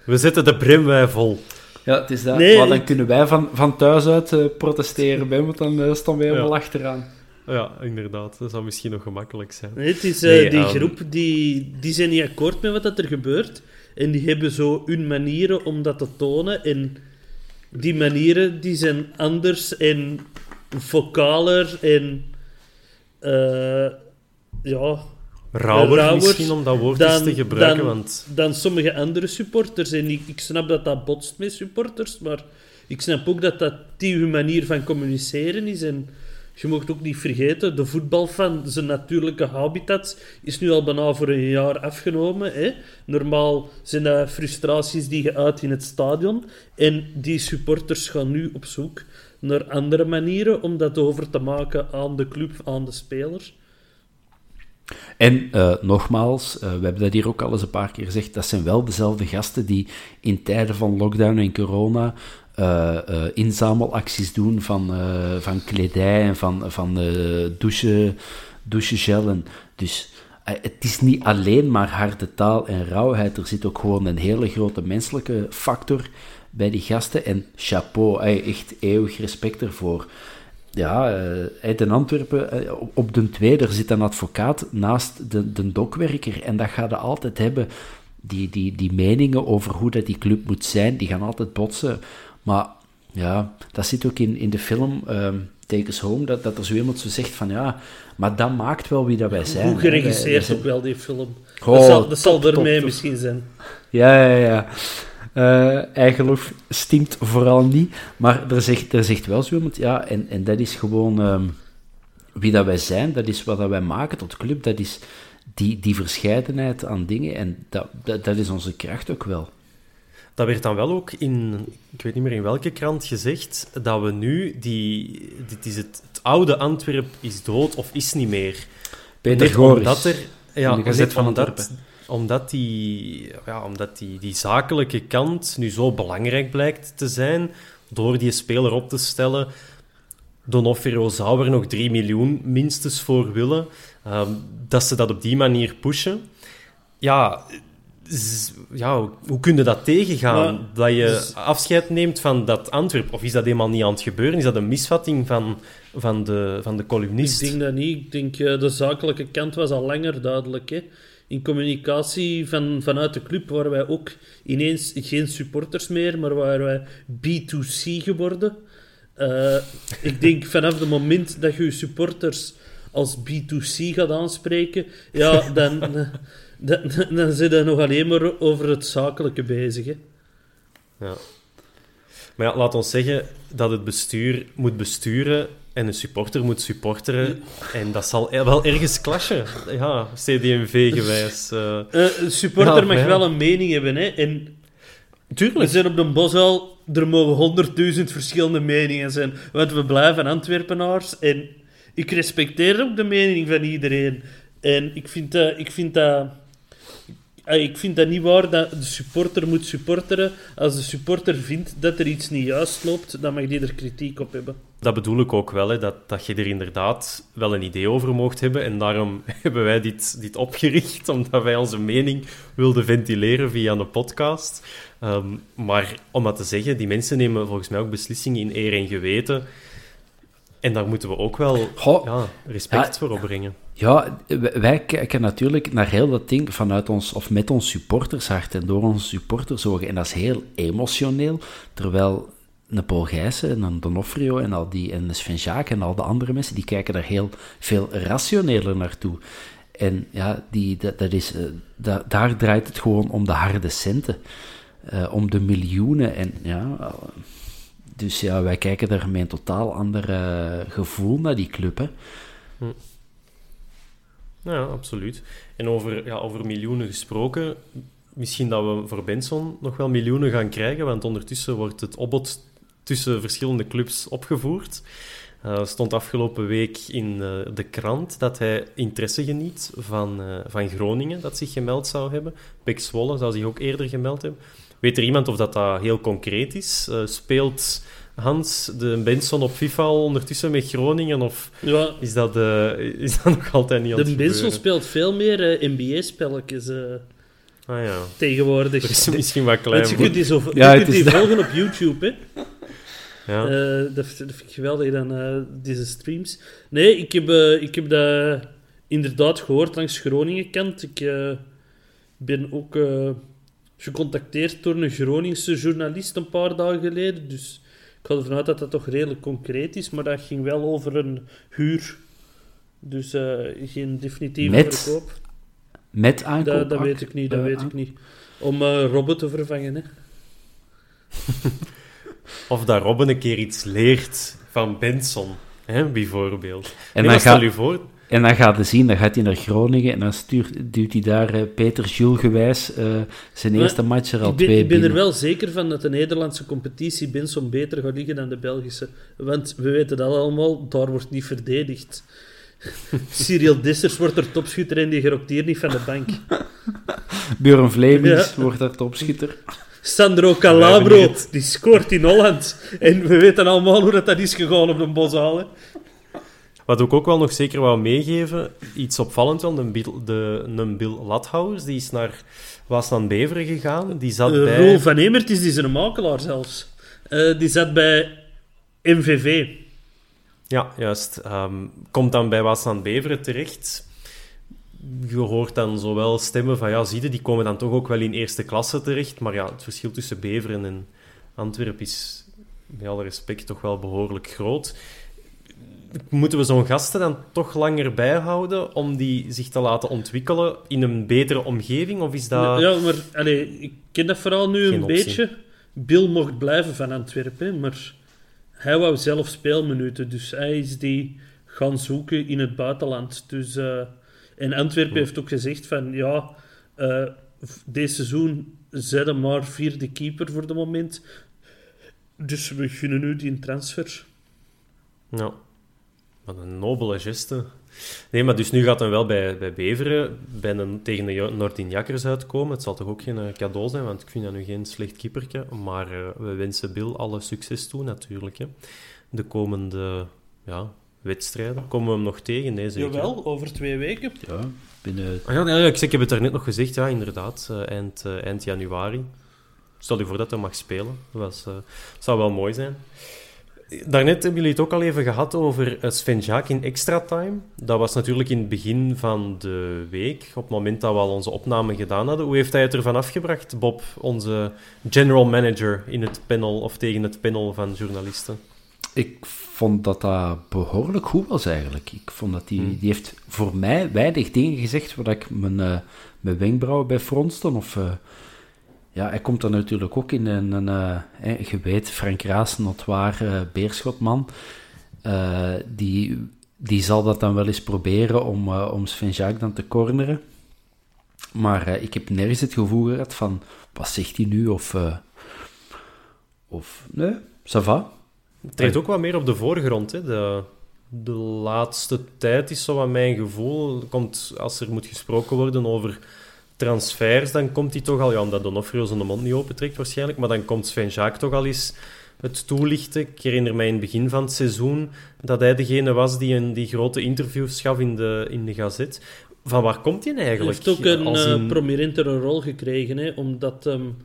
S3: We zetten de Brimwij vol.
S5: Ja, het is dat. Nee, maar dan ik... kunnen wij van, van thuis uit uh, protesteren, bij, want dan uh, staan wij helemaal ja. achteraan.
S3: Ja, inderdaad. Dat zou misschien nog gemakkelijk zijn.
S4: Nee, het is uh, nee, die um... groep, die, die zijn niet akkoord met wat er gebeurt. En die hebben zo hun manieren om dat te tonen. En die manieren die zijn anders en vocaler en... Uh, ja...
S3: Rauwer, rauwer misschien, om dat woord
S4: dan,
S3: te gebruiken.
S4: Dan,
S3: want...
S4: dan sommige andere supporters. En ik, ik snap dat dat botst met supporters, maar ik snap ook dat dat die hun manier van communiceren is. En je mag ook niet vergeten, de voetbalfan, zijn natuurlijke habitat, is nu al bijna voor een jaar afgenomen. Hè? Normaal zijn dat frustraties die je uit in het stadion. En die supporters gaan nu op zoek naar andere manieren om dat over te maken aan de club, aan de spelers.
S5: En uh, nogmaals, uh, we hebben dat hier ook al eens een paar keer gezegd, dat zijn wel dezelfde gasten die in tijden van lockdown en corona uh, uh, inzamelacties doen van, uh, van kledij en van, van douche, douchegellen. Dus het is niet alleen maar harde taal en rauwheid. Er zit ook gewoon een hele grote menselijke factor bij die gasten. En chapeau, echt eeuwig respect ervoor. Ja, in Antwerpen, op de tweede, er zit een advocaat naast de, de dokwerker. En dat gaat altijd hebben. Die, die, die meningen over hoe dat die club moet zijn, die gaan altijd botsen. Maar ja, dat zit ook in, in de film um, Take Us Home, dat, dat er zo iemand zo zegt van ja, maar dat maakt wel wie dat wij zijn.
S4: Hoe geregisseerd ook wel, die film. Oh, dat zal, dat zal top, ermee top, top. misschien zijn.
S5: Ja, ja, ja. Uh, eigenlijk stinkt vooral niet. Maar er zegt, er zegt wel zo iemand, ja, en, en dat is gewoon um, wie dat wij zijn, dat is wat dat wij maken tot club, dat is die, die verscheidenheid aan dingen. En dat, dat, dat is onze kracht ook wel.
S3: Dat werd dan wel ook in, ik weet niet meer in welke krant gezegd, dat we nu, die, dit is het, het oude Antwerp is dood of is niet meer.
S5: Peter Goris, omdat er,
S3: ja, net van omdat, omdat, die, ja, omdat die, die zakelijke kant nu zo belangrijk blijkt te zijn, door die speler op te stellen, Donofrio zou er nog 3 miljoen minstens voor willen, um, dat ze dat op die manier pushen. Ja, ja, hoe kun je dat tegengaan? dat je dus- afscheid neemt van dat Antwerp? Of is dat helemaal niet aan het gebeuren? Is dat een misvatting van, van, de, van de columnist?
S4: Ik denk dat niet. Ik denk uh, de zakelijke kant was al langer duidelijk. Hè? In communicatie van, vanuit de club waren wij ook ineens geen supporters meer, maar waren wij B2C geworden. Uh, ik denk vanaf het moment dat je je supporters als B2C gaat aanspreken, ja, dan, dan, dan zit nog alleen maar over het zakelijke bezig. Hè.
S3: Ja. Maar ja, laat ons zeggen dat het bestuur moet besturen en een supporter moet supporteren. En dat zal wel ergens clashen. Ja, CDMV-gewijs. Uh...
S4: Uh, een supporter mag wel een mening hebben. Hè? En Tuurlijk. We zijn op de Bosuil, er mogen honderdduizend verschillende meningen zijn. Want we blijven Antwerpenaars. En ik respecteer ook de mening van iedereen. En ik vind dat... Ik vind dat ik vind dat niet waar dat de supporter moet supporteren. Als de supporter vindt dat er iets niet juist loopt, dan mag die er kritiek op hebben.
S3: Dat bedoel ik ook wel, hè, dat, dat je er inderdaad wel een idee over mocht hebben. En daarom hebben wij dit, dit opgericht, omdat wij onze mening wilden ventileren via een podcast. Ehm, maar om dat te zeggen, die mensen nemen volgens mij ook beslissingen in eer en geweten. En daar moeten we ook wel ja, respect voor opbrengen.
S5: Ja, wij kijken natuurlijk naar heel dat ding vanuit ons, of met ons supportershart en door onze supportersogen. En dat is heel emotioneel, terwijl een Paul Gijssen en een Donofrio en, al die, en Sven en al de andere mensen, die kijken daar heel veel rationeler naartoe. En ja, die, dat, dat is, uh, daar draait het gewoon om de harde centen. Uh, om de miljoenen. En ja, dus ja, wij kijken daar met een totaal ander gevoel naar die club. Hè. Hm.
S3: Ja, absoluut. En over, ja, over miljoenen gesproken, misschien dat we voor Benson nog wel miljoenen gaan krijgen, want ondertussen wordt het opbod tussen verschillende clubs opgevoerd. Uh, stond afgelopen week in uh, de krant dat hij interesse geniet van, uh, van Groningen, dat zich gemeld zou hebben. Pek Zwolle zou zich ook eerder gemeld hebben. Weet er iemand of dat, dat heel concreet is? speelt Hans, de Benson op FIFA al ondertussen met Groningen? Of ja. is, dat, uh, is dat nog altijd niet
S4: De Benson speelt veel meer uh, eh, NBA-spelletjes uh,
S3: ah, ja.
S4: tegenwoordig.
S3: Dat is misschien wat klein.
S4: Je kunt die, zo, ja, je kunt die volgen op YouTube, hè. Ja. dat, dat vind ik geweldig, dan, deze streams. Nee, ik heb, ik heb dat inderdaad gehoord langs Groningen kant. Ik ben ook gecontacteerd door een Groningse journalist een paar dagen geleden, dus ik ga ervan uit dat dat toch redelijk concreet is, maar dat ging wel over een huur. Dus uh, geen definitieve met, verkoop.
S5: Met aankoop?
S4: Dat, dat weet ik niet, dat weet ik niet. Om uh, Robben te vervangen, hè.
S3: of dat Robben een keer iets leert van Benson, hè, bijvoorbeeld. En dan stel je voor,
S5: en dan gaat hij zien, dan gaat hij naar Groningen en dan stuurt, duwt hij daar uh, Peter Jules gewijs uh, zijn eerste match er al
S4: ik
S5: ben, twee
S4: Ik ben er wel zeker van dat de Nederlandse competitie Benson beter gaat liggen dan de Belgische. Want we weten dat allemaal, daar wordt niet verdedigd. Cyril Dissers wordt er topschutter en die gerokt hier niet van de bank.
S5: Björn Vlemings wordt daar topschutter.
S4: Sandro Calabro, die scoort in Holland. En we weten allemaal hoe dat, dat is gegaan op de Boshalen.
S3: Wat ik ook wel nog zeker wou meegeven, iets opvallend wel, een Bill, de, een Bill Lathaus, die is naar Waasland Beveren gegaan. Die zat uh, bij...
S4: Roel van Emert is die zijn makelaar zelfs. Uh, die zat bij MVV.
S3: Ja, juist. Um, komt dan bij Waasland Beveren terecht. Je hoort dan zowel stemmen van, ja, zie je, die komen dan toch ook wel in eerste klasse terecht. Maar ja, het verschil tussen Beveren en Antwerpen is, met alle respect, toch wel behoorlijk groot moeten we zo'n gasten dan toch langer bijhouden om die zich te laten ontwikkelen in een betere omgeving? Of is dat...
S4: Ja, maar allez, ik ken dat vooral nu een beetje. Bill mocht blijven van Antwerpen, maar hij wou zelf speelminuten. Dus hij is die gaan zoeken in het buitenland. Dus, uh, en Antwerpen heeft ook gezegd van, ja, uh, deze seizoen zetten maar vierde keeper voor de moment. Dus we gunnen nu die transfer.
S3: Ja. Wat een nobele geste. Nee, maar dus nu gaat hij wel bij, bij Beveren bij een, tegen de Noordinjakkers uitkomen. Het zal toch ook geen eh, cadeau zijn, want ik vind dat nu geen slecht keepertje. Maar uh, we wensen Bill alle succes toe, natuurlijk. Hè. De komende ja, wedstrijden. Komen we hem nog tegen? Nee, zeker.
S4: Jawel, over twee weken.
S5: Ja, binnen...
S3: Ah, ja, ja, ik, ik heb het net nog gezegd, ja, inderdaad. Uh, eind, eind januari. Stel je voor dat hij mag spelen. Dat was, zou wel mooi zijn. Daarnet hebben jullie het ook al even gehad over eh, Sven Jaak in extra time. Dat was natuurlijk in het begin van de week, op het moment dat we al onze opname gedaan hadden. Hoe heeft hij het ervan afgebracht, Bob, onze general manager in het panel of tegen het panel van journalisten?
S5: Ik vond dat dat behoorlijk goed was eigenlijk. Ik vond dat die, hmm. die heeft voor mij weinig dingen gezegd waar ik mijn, uh, mijn wenkbrauwen bij fronsten of... Uh, ja, hij komt dan natuurlijk ook in een, een je weet, Frank Raas, notwaar uh, beerschotman. Uh, die, die zal dat dan wel eens proberen om, uh, om Sven Jacques dan te corneren. Maar ik heb nergens het gevoel gehad van, wat zegt hij nu? Of, of nee, ça va.
S3: Het treedt ook wat meer op de voorgrond. Hè? De, de laatste tijd is zo wat mijn gevoel, komt, als er moet gesproken worden over transfers, dan komt hij toch al... Ja, omdat Donofrio zijn mond niet opentrekt waarschijnlijk, maar dan komt Sven Jaak toch al eens het toelichten. Ik herinner mij in het begin van het seizoen dat hij degene was die een, die grote interviews gaf in de, in de gazet. Van waar komt hij eigenlijk?
S4: Hij heeft ook een in... uh, prominentere rol gekregen, hè, omdat hem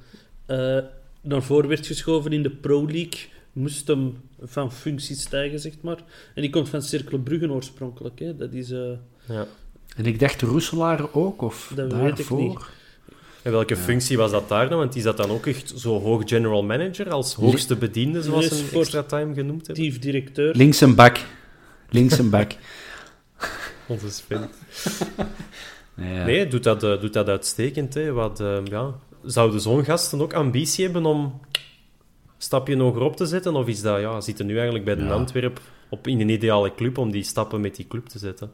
S4: uh, naar voren werd geschoven in de Pro League. Moest hem van functie stijgen, zeg maar. En die komt van Cirkel Bruggen oorspronkelijk. Hè. Dat is... Uh,
S3: ja.
S5: En ik dacht Roeselaar ook, of dat daarvoor? weet ik niet.
S3: En welke functie was dat daar dan? Want is dat dan ook echt zo hoog general manager als hoogste bediende, zoals ze een extra time genoemd hebben?
S4: Actief directeur.
S5: Links een bak. Links een bak.
S3: Onze Sven. ja. Nee, doet dat, uh, doet dat uitstekend. Hè. Wat, uh, ja. Zouden zo'n gasten ook ambitie hebben om een stapje hoger op te zetten? Of is dat, ja, zitten nu eigenlijk bij de ja. Antwerp op, in een ideale club om die stappen met die club te zetten?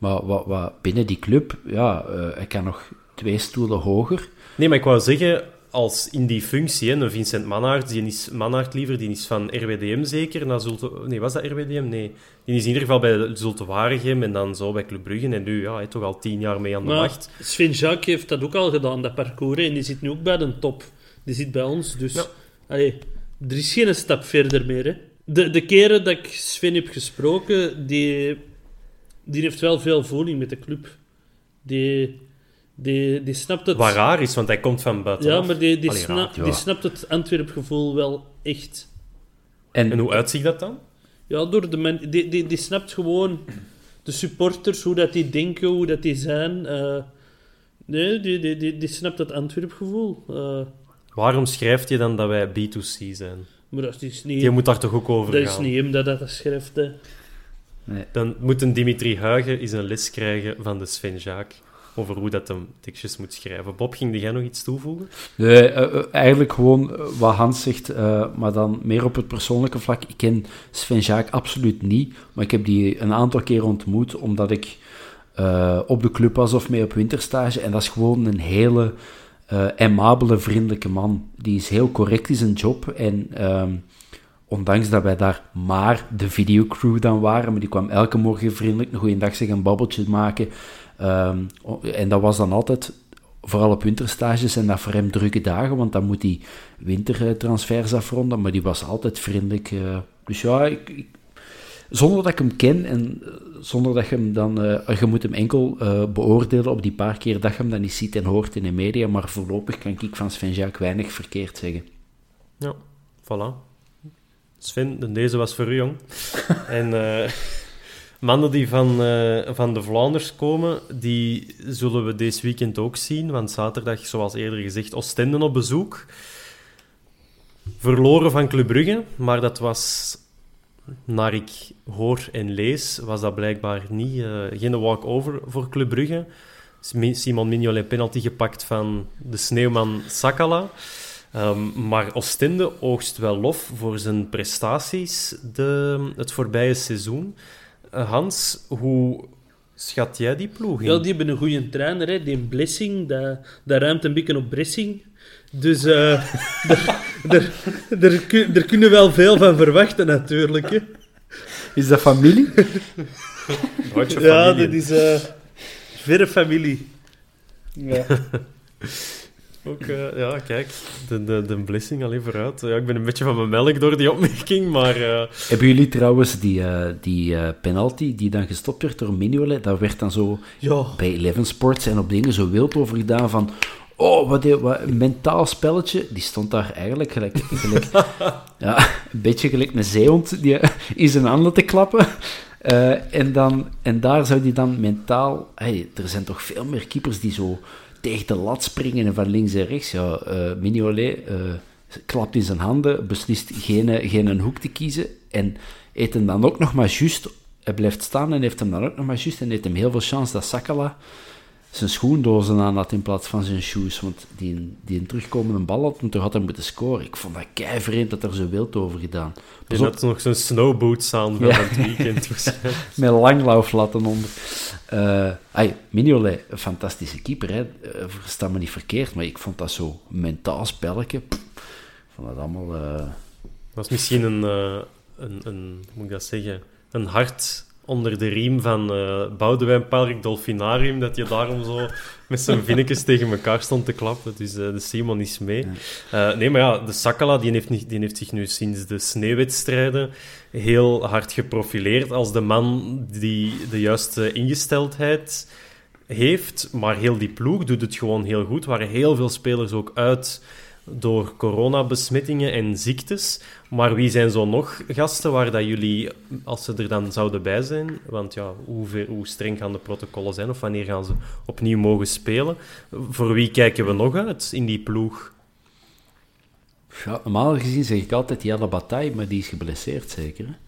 S5: Maar wat, wat binnen die club, ja, uh, ik kan nog twee stoelen hoger.
S3: Nee, maar ik wou zeggen, als in die functie, hè, een Vincent Mannaert, die is Mannaert liever, die is van RWDM zeker, naar Zulte, nee, was dat RWDM? Nee. Die is in ieder geval bij Zulte Waregem en dan zo bij Club Brugge. En nu, ja, hij toch al tien jaar mee aan de
S4: maar
S3: macht.
S4: Sven Jacques heeft dat ook al gedaan, dat parcours, en die zit nu ook bij de top. Die zit bij ons, dus... Ja. Allee, er is geen stap verder meer, hè. De, de keren dat ik Sven heb gesproken, die die heeft wel veel voeling met de club. Die, die, die snapt het...
S3: Wat raar is, want hij komt van buiten.
S4: Ja, maar die, die, die snapt het Antwerp-gevoel wel echt.
S3: En, en hoe uitziet dat dan?
S4: Ja, door de men, die, die, die snapt gewoon de supporters, hoe dat die denken, hoe dat die zijn. Uh, nee, die, die, die, die snapt het Antwerp-gevoel. Uh,
S3: Waarom schrijft je dan dat wij B2C zijn?
S4: Maar dat is niet...
S3: Je moet daar toch ook over
S4: dat
S3: gaan?
S4: Dat is niet hem dat dat schrijft, hè.
S3: Nee. Dan moet een Dimitri Huigen eens een les krijgen van de Sven Jaak over hoe dat hem tekstjes moet schrijven. Bob, ging jij nog iets toevoegen?
S5: Nee, uh, eigenlijk gewoon wat Hans zegt, uh, maar dan meer op het persoonlijke vlak. Ik ken Sven Jaak absoluut niet, maar ik heb die een aantal keer ontmoet, omdat ik uh, op de club was of mee op winterstage. En dat is gewoon een hele aimabele, vriendelijke man. Die is heel correct in zijn job en... Ehm, ondanks dat wij daar maar de videocrew dan waren, maar die kwam elke morgen vriendelijk een goeiedag zeggen, een babbeltje maken. Um, en dat was dan altijd, vooral op winterstages, en dat voor hem drukke dagen, want dan moet hij wintertransfers afronden, maar die was altijd vriendelijk. Uh, dus ja, ik, ik, zonder dat ik hem ken en zonder dat je hem dan, uh, je moet hem enkel beoordelen op die paar keer dat je hem dan niet ziet en hoort in de media, maar voorlopig kan ik van Sven Jacques weinig verkeerd zeggen.
S3: Ja, voilà. Sven, deze was voor u, jong. en uh, mannen die van, uh, van de Vlaanders komen, die zullen we deze weekend ook zien. Want zaterdag, zoals eerder gezegd, Oostende op bezoek. Verloren van Club Brugge, maar dat was naar ik hoor en lees, was dat blijkbaar niet, uh, geen walk-over voor Club Brugge. Simon Mignolet penalty gepakt van de sneeuwman Sakala. Um, maar Ostende oogst wel lof voor zijn prestaties de, het voorbije seizoen. Uh, Hans, hoe schat jij die ploeg in?
S4: Ja, die hebben een goede trainer, hè. die Blessing, dat, dat ruimt een beetje op Bressing. Dus uh, daar kunnen we wel veel van verwachten, natuurlijk. Hè.
S5: Is dat familie?
S4: ja, dat is uh, verre familie.
S3: Ja. Ook, uh, ja, kijk, de, de, de blessing alleen vooruit. Ja, ik ben een beetje van mijn melk door die opmerking, maar... Uh...
S5: Hebben jullie trouwens die, uh, die penalty die dan gestopt werd door Mignolet, daar werd dan zo ja. bij Eleven Sports en op dingen zo wild over gedaan van... Oh, wat, wat een mentaal spelletje. Die stond daar eigenlijk gelijk, gelijk ja, een beetje gelijk een zeehond die in zijn handen te klappen. en, dan, en daar zou die dan mentaal... Hey, er zijn toch veel meer keepers die zo tegen de lat springen van links en rechts. Ja, uh, klapt in zijn handen, beslist geen, geen een hoek te kiezen en heeft hem dan ook nog maar juist... Hij blijft staan en heeft hem dan ook nog maar juist en heeft hem heel veel chance dat Sakala zijn schoendozen aan had in plaats van zijn shoes. Want die, die een terugkomende bal had hem toch had hij moeten scoren. Ik vond dat kei vreemd dat er zo wild over gedaan.
S3: Je had nog zo'n snowboots aan van het weekend.
S5: Met langlauflatten onder. Uh, ay, Mignolet, een fantastische keeper. Hè. Uh, versta me niet verkeerd, maar ik vond dat zo mentaal spelletje. ik vond dat allemaal... Uh...
S3: Dat was misschien een, een, een, hoe moet ik dat zeggen, een hart onder de riem van uh, Boudewijn Park Dolfinarium, dat je daarom zo met zijn vinnetjes tegen elkaar stond te klappen. Dus uh, de Simon is mee. Uh, nee, maar ja, de Sakala die heeft, niet, die heeft zich nu sinds de sneeuwwedstrijden heel hard geprofileerd als de man die de juiste ingesteldheid heeft. Maar heel die ploeg doet het gewoon heel goed. Er waren heel veel spelers ook uit door coronabesmettingen en ziektes. Maar wie zijn zo nog gasten waar dat jullie, als ze er dan zouden bij zijn, want ja, hoe, ver, streng gaan de protocollen zijn of wanneer gaan ze opnieuw mogen spelen? Voor wie kijken we nog uit in die ploeg?
S5: Normaal gezien zeg ik altijd Jelle Bataille, maar die is geblesseerd zeker.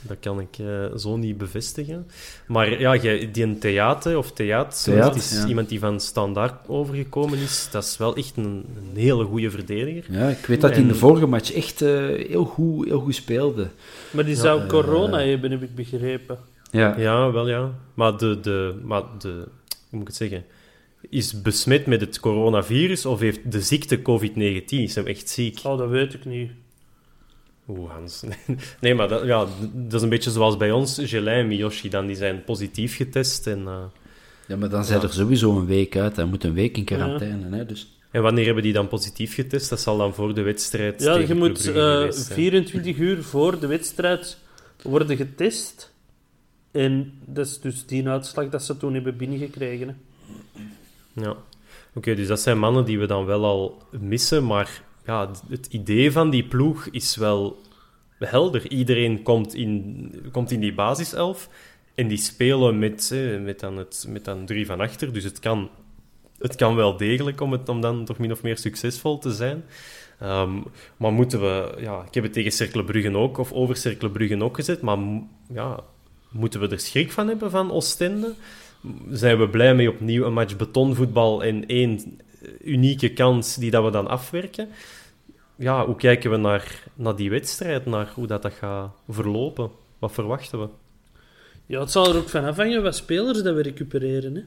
S3: Dat kan ik uh, zo niet bevestigen. Maar ja, die een theater of theater, is iemand die van standaard overgekomen is. Dat is wel echt een, een hele goede verdediger.
S5: Ja, ik weet dat hij in de vorige match echt uh, heel, goed, heel goed speelde.
S4: Maar die zou corona hebben, heb ik begrepen.
S3: Ja, ja wel ja. Maar de, de, maar de, hoe moet ik het zeggen? Is besmet met het coronavirus of heeft de ziekte COVID-19? Is hem echt ziek?
S4: Oh, dat weet ik niet.
S3: Oeh, Hans. Nee, maar dat, ja, dat is een beetje zoals bij ons. Gelin en Miyoshi dan, die zijn positief getest. En, uh,
S5: ja, maar dan zijn er sowieso een week uit. Hij moet een week in quarantaine. Hè, dus.
S3: En wanneer hebben die dan positief getest? Dat zal dan voor de wedstrijd
S4: Ja, je moet uh, eh, 24 uur voor de wedstrijd worden getest. En dat is dus die uitslag dat ze toen hebben binnengekregen. Hè.
S3: Ja. Oké, dus dat zijn mannen die we dan wel al missen, maar ja, het idee van die ploeg is wel helder. Iedereen komt in, komt in die basiself en die spelen met, met, dan het, met dan drie van achter. Dus het kan, het kan wel degelijk om, het, om dan toch min of meer succesvol te zijn. Ehm, maar moeten we... Ja, ik heb het tegen Cercle ook, of over Cercle ook gezet, maar ja, moeten we er schrik van hebben van Oostende? Zijn we blij mee opnieuw een match betonvoetbal en één unieke kans die dat we dan afwerken? Ja, hoe kijken we naar, naar die wedstrijd, naar hoe dat, dat gaat verlopen? Wat verwachten we?
S4: Ja, het zal er ook van afhangen wat spelers dat we recupereren. Hè?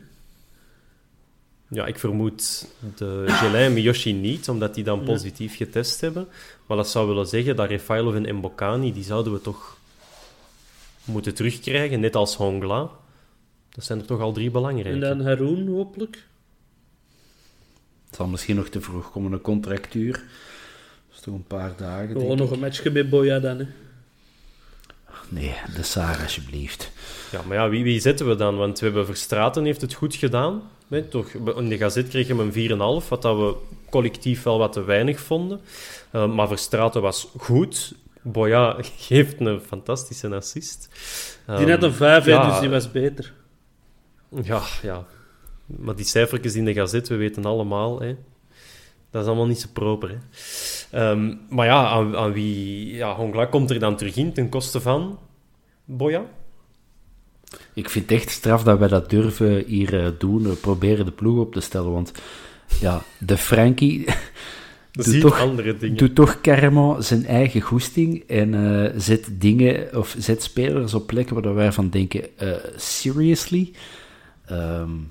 S3: Ja, ik vermoed de Gelin en Miyoshi niet, omdat die dan positief getest hebben. Maar dat zou willen zeggen dat Refailov en Mbokani, die zouden we toch moeten terugkrijgen, net als Hongla. Dat zijn er toch al drie belangrijke.
S4: En dan Haroon, hopelijk.
S5: Het zal misschien nog te vroeg komen, een contractuur toch een paar dagen.
S4: Gewoon nog een matchje met Boya dan, hè?
S5: Nee, de Saar alsjeblieft.
S3: Ja, maar ja, wie, wie zetten we dan? Want we hebben Verstraten heeft het goed gedaan. Nee, toch, in de gazet kregen we een 4,5, wat dat we collectief wel wat te weinig vonden. Uh, maar Verstraten was goed. Boya geeft een fantastische assist.
S4: Um, die net een 5, ja, dus die was beter.
S3: Ja, ja. Maar die cijfertjes in de gazet, we weten allemaal, hè, dat is allemaal niet zo proper. Hè. Ehm, maar ja, aan, aan wie... Ja, Hongla komt er dan terug in ten koste van Boya?
S5: Ik vind het echt straf dat wij dat durven hier uh, doen. We proberen de ploeg op te stellen, want ja, de Frankie... doet toch,
S3: andere dingen.
S5: Doet toch zijn eigen goesting en uh, zet dingen of zet spelers op plekken waar wij van denken: uh, seriously? Um,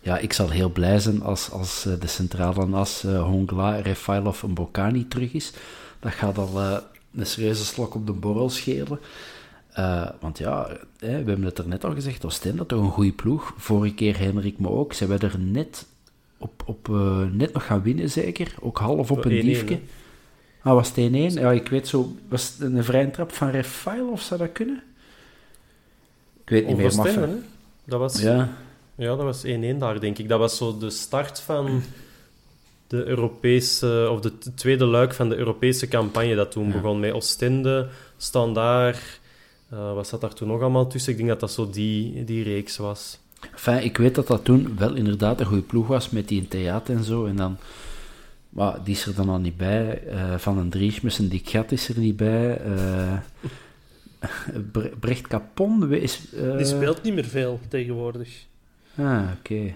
S5: ja, ik zal heel blij zijn als, als de centrale as uh, Hongla, Refailov en Bokani terug is. Dat gaat al een serieuze slok op de borrel schelen. want ja, we hebben het er net al gezegd, Oostende toch een goede ploeg. Vorige keer Henrik me ook. Ze hebben er net op, op net nog gaan winnen, zeker. Ook half op een diefje. Ah, was het 1-1? Ja, ik weet zo... Was het een vrije trap van Refail, of zou dat kunnen? Ik weet niet meer, maar...
S3: Hè? Dat was...
S5: Ja.
S3: Ja, dat was 1-1 daar, denk ik. Dat was zo de start van de Europese... Of de tweede luik van de Europese campagne dat toen ja. begon. Met Oostende, Standaard... Uh, wat zat daar toen nog allemaal tussen? Ik denk dat dat zo die, die reeks was.
S5: Enfin, ik weet dat dat toen wel inderdaad een goede ploeg was met die theater en zo. En dan, maar die is er dan al niet bij. Uh, van een Driesmus en die Gat is er niet bij. Uh, Brecht Capon is... Uh...
S4: Die speelt niet meer veel tegenwoordig.
S5: Ah, oké. Okay.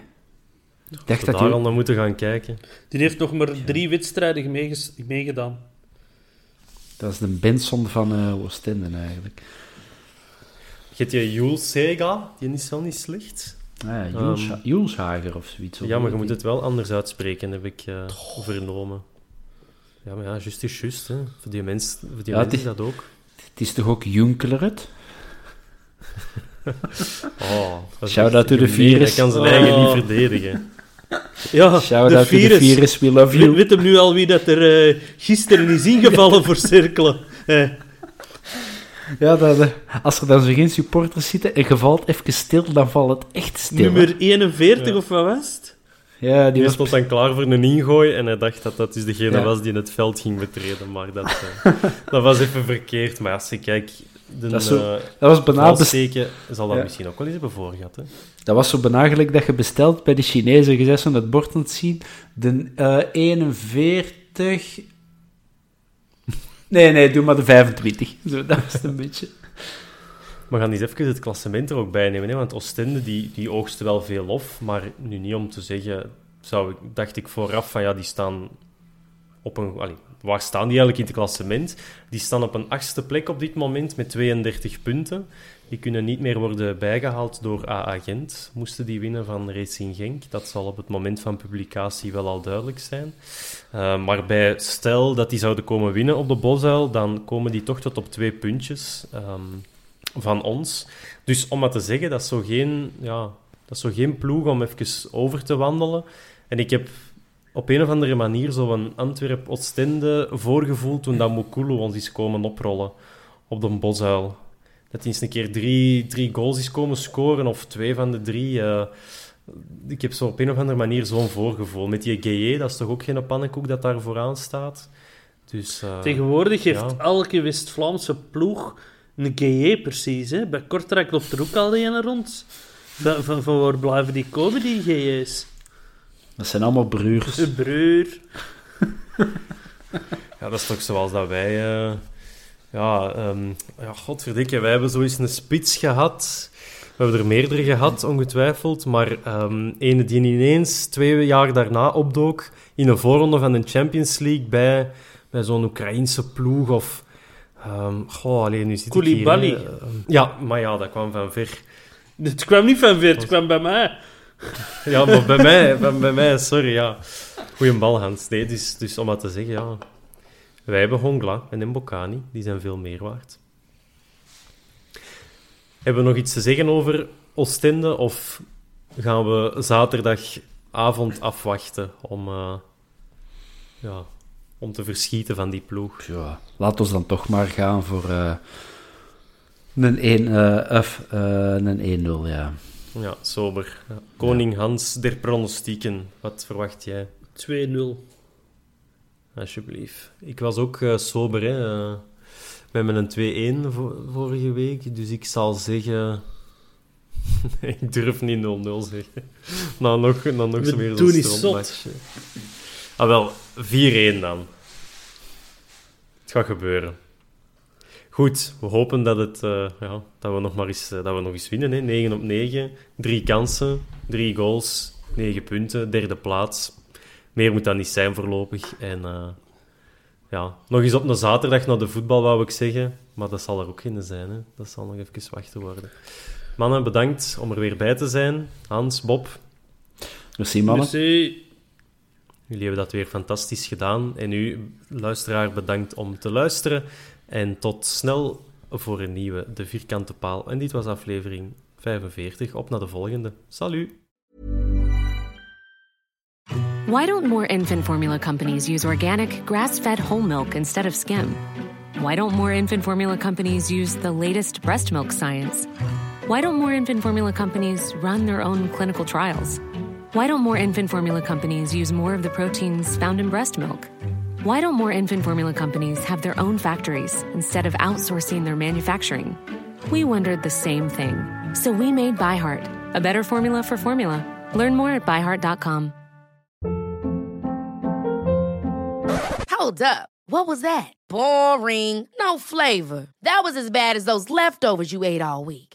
S3: Ik dacht dat, dat je... al naar moeten gaan kijken.
S4: Die heeft nog maar drie wedstrijden meegedaan.
S5: Dat is de Benson van uh, Oostende eigenlijk.
S3: Je hebt je Jules Sega, die is wel niet slecht.
S5: Ah, ja, Jules, um, Jules Hager of zoiets.
S3: Ja, maar je moet het wel anders uitspreken, heb ik uh, vernomen. Ja, maar ja, juist is juist. Hè. Voor die mensen voor die
S5: ja,
S3: mensen is dat ook.
S5: Het is toch ook Junkeleret?
S3: oh,
S5: Shout-out to the virus.
S3: Hij kan zijn oh. eigen niet verdedigen.
S4: Ja,
S5: Shout-out to the virus, we love you.
S4: Weet hem nu al wie dat er uh, gisteren is ingevallen voor cirkelen? Eh.
S5: Ja, dat, als er dan zo geen supporters zitten en je valt even stil, dan valt het echt stil.
S4: Nummer 41 ja. of wat was het?
S5: Ja, die,
S3: die
S5: was
S3: stond dan klaar voor een ingooi en hij dacht dat dat dus degene ja. was die in het veld ging betreden. Maar dat, uh, dat was even verkeerd. Maar als je kijkt, de,
S5: dat, zo, dat was bijna
S3: zal dat ja. misschien ook wel eens hebben voorgehad. Hè?
S5: Dat was zo benagelijk dat je bestelt bij de Chinezen. Je zegt het bord aan het zien. De uh, 41 Nee, nee, doe maar de 25. Zo, dat is het een beetje.
S3: We gaan eens even het klassement er ook bij nemen. Hè? Want Oostende die, die oogste wel veel lof. Maar nu niet om te zeggen... Zou, dacht ik vooraf van ja, die staan op een... Waar staan die eigenlijk in het klassement? Die staan op een achtste plek op dit moment met 32 punten. Die kunnen niet meer worden bijgehaald door AA Gent. Moesten die winnen van Racing Genk. Dat zal op het moment van publicatie wel al duidelijk zijn. Uh, maar bij stel dat die zouden komen winnen op de Bosuil, dan komen die toch tot op twee puntjes um, van ons. Dus om maar te zeggen, dat is zo geen, ja, dat is zo geen ploeg om even over te wandelen. En ik heb op een of andere manier zo'n Antwerp-Oostende voorgevoeld toen dat Mukulu ons is komen oprollen op de Bosuil dat hij eens een keer drie, drie goals is komen scoren, of twee van de drie. Uh, ik heb zo op een of andere manier zo'n voorgevoel. Met die GE, dat is toch ook geen pannenkoek dat daar vooraan staat. Dus, uh,
S4: Tegenwoordig heeft ja. elke West-Vlaamse ploeg een GE precies. Hè? Bij Kortrijk loopt er ook al die ene rond. Van, van, van, waar blijven die komen, die GE's?
S5: Dat zijn allemaal broers.
S4: Een broer.
S3: ja, dat is toch zoals dat wij... Uh, ja, um, ja, godverdikke, wij hebben zo eens een spits gehad. We hebben er meerdere gehad, ongetwijfeld. Maar um, ene die ineens twee jaar daarna opdook in een voorronde van de Champions League bij, bij zo'n Oekraïense ploeg of... Um, goh, alleen nu zit
S4: Koulibaly.
S3: ik hier... Uh, ja, maar ja, dat kwam van ver.
S4: Het kwam niet van ver, het kwam bij mij.
S3: ja, maar bij mij, bij, mij, sorry, ja. Goeie bal, Hans. Nee, dus, dus om maar te zeggen, ja... Wij hebben Hongla en Mbokani, die zijn veel meer waard. Hebben we nog iets te zeggen over Oostende of gaan we zaterdagavond afwachten om, uh, ja, om te verschieten van die ploeg?
S5: Ja, laat ons dan toch maar gaan voor uh, een 1 uh, F, een 1-0, ja.
S3: Ja, sober. Ja. Koning Hans der pronostieken, wat verwacht jij?
S4: 2-0.
S3: Alsjeblieft. Ik was ook uh, sober, hè. Uh, met mijn 2-1 vorige week. Dus ik zal zeggen... ik durf niet 0-0 zeggen. nou, nog, nou, nog zo weer zo'n
S4: match.
S3: Ah, wel, 4-1 dan. Het gaat gebeuren. Goed, we hopen dat, het, uh, ja, dat, we nog maar eens, uh, dat we nog eens winnen. Hè. 9 op 9, drie kansen, drie goals, 9 punten, derde plaats. Meer moet dat niet zijn voorlopig. En uh, ja, nog eens op een zaterdag naar de voetbal, wou ik zeggen. Maar dat zal er ook geen zijn. Hè. Dat zal nog even wachten worden. Mannen, bedankt om er weer bij te zijn. Hans, Bob.
S5: Merci, mannen.
S4: Merci.
S3: Jullie hebben dat weer fantastisch gedaan. En u, luisteraar, bedankt om te luisteren. En tot snel voor een nieuwe De Vierkante Paal. En dit was aflevering 45. Op naar de volgende. Salut!
S6: Why don't more infant formula companies use organic, grass-fed whole milk instead of skim? Why don't more infant formula companies use the latest breast milk science? Why don't more infant formula companies run their own clinical trials? Why don't more infant formula companies use more of the proteins found in breast milk? Why don't more infant formula companies have their own factories instead of outsourcing their manufacturing? We wondered the same thing. So we made ByHeart, a better formula for formula. Learn more at byheart.com.
S7: Hold up. What was that? Boring. No flavor. That was as bad as those leftovers you ate all week.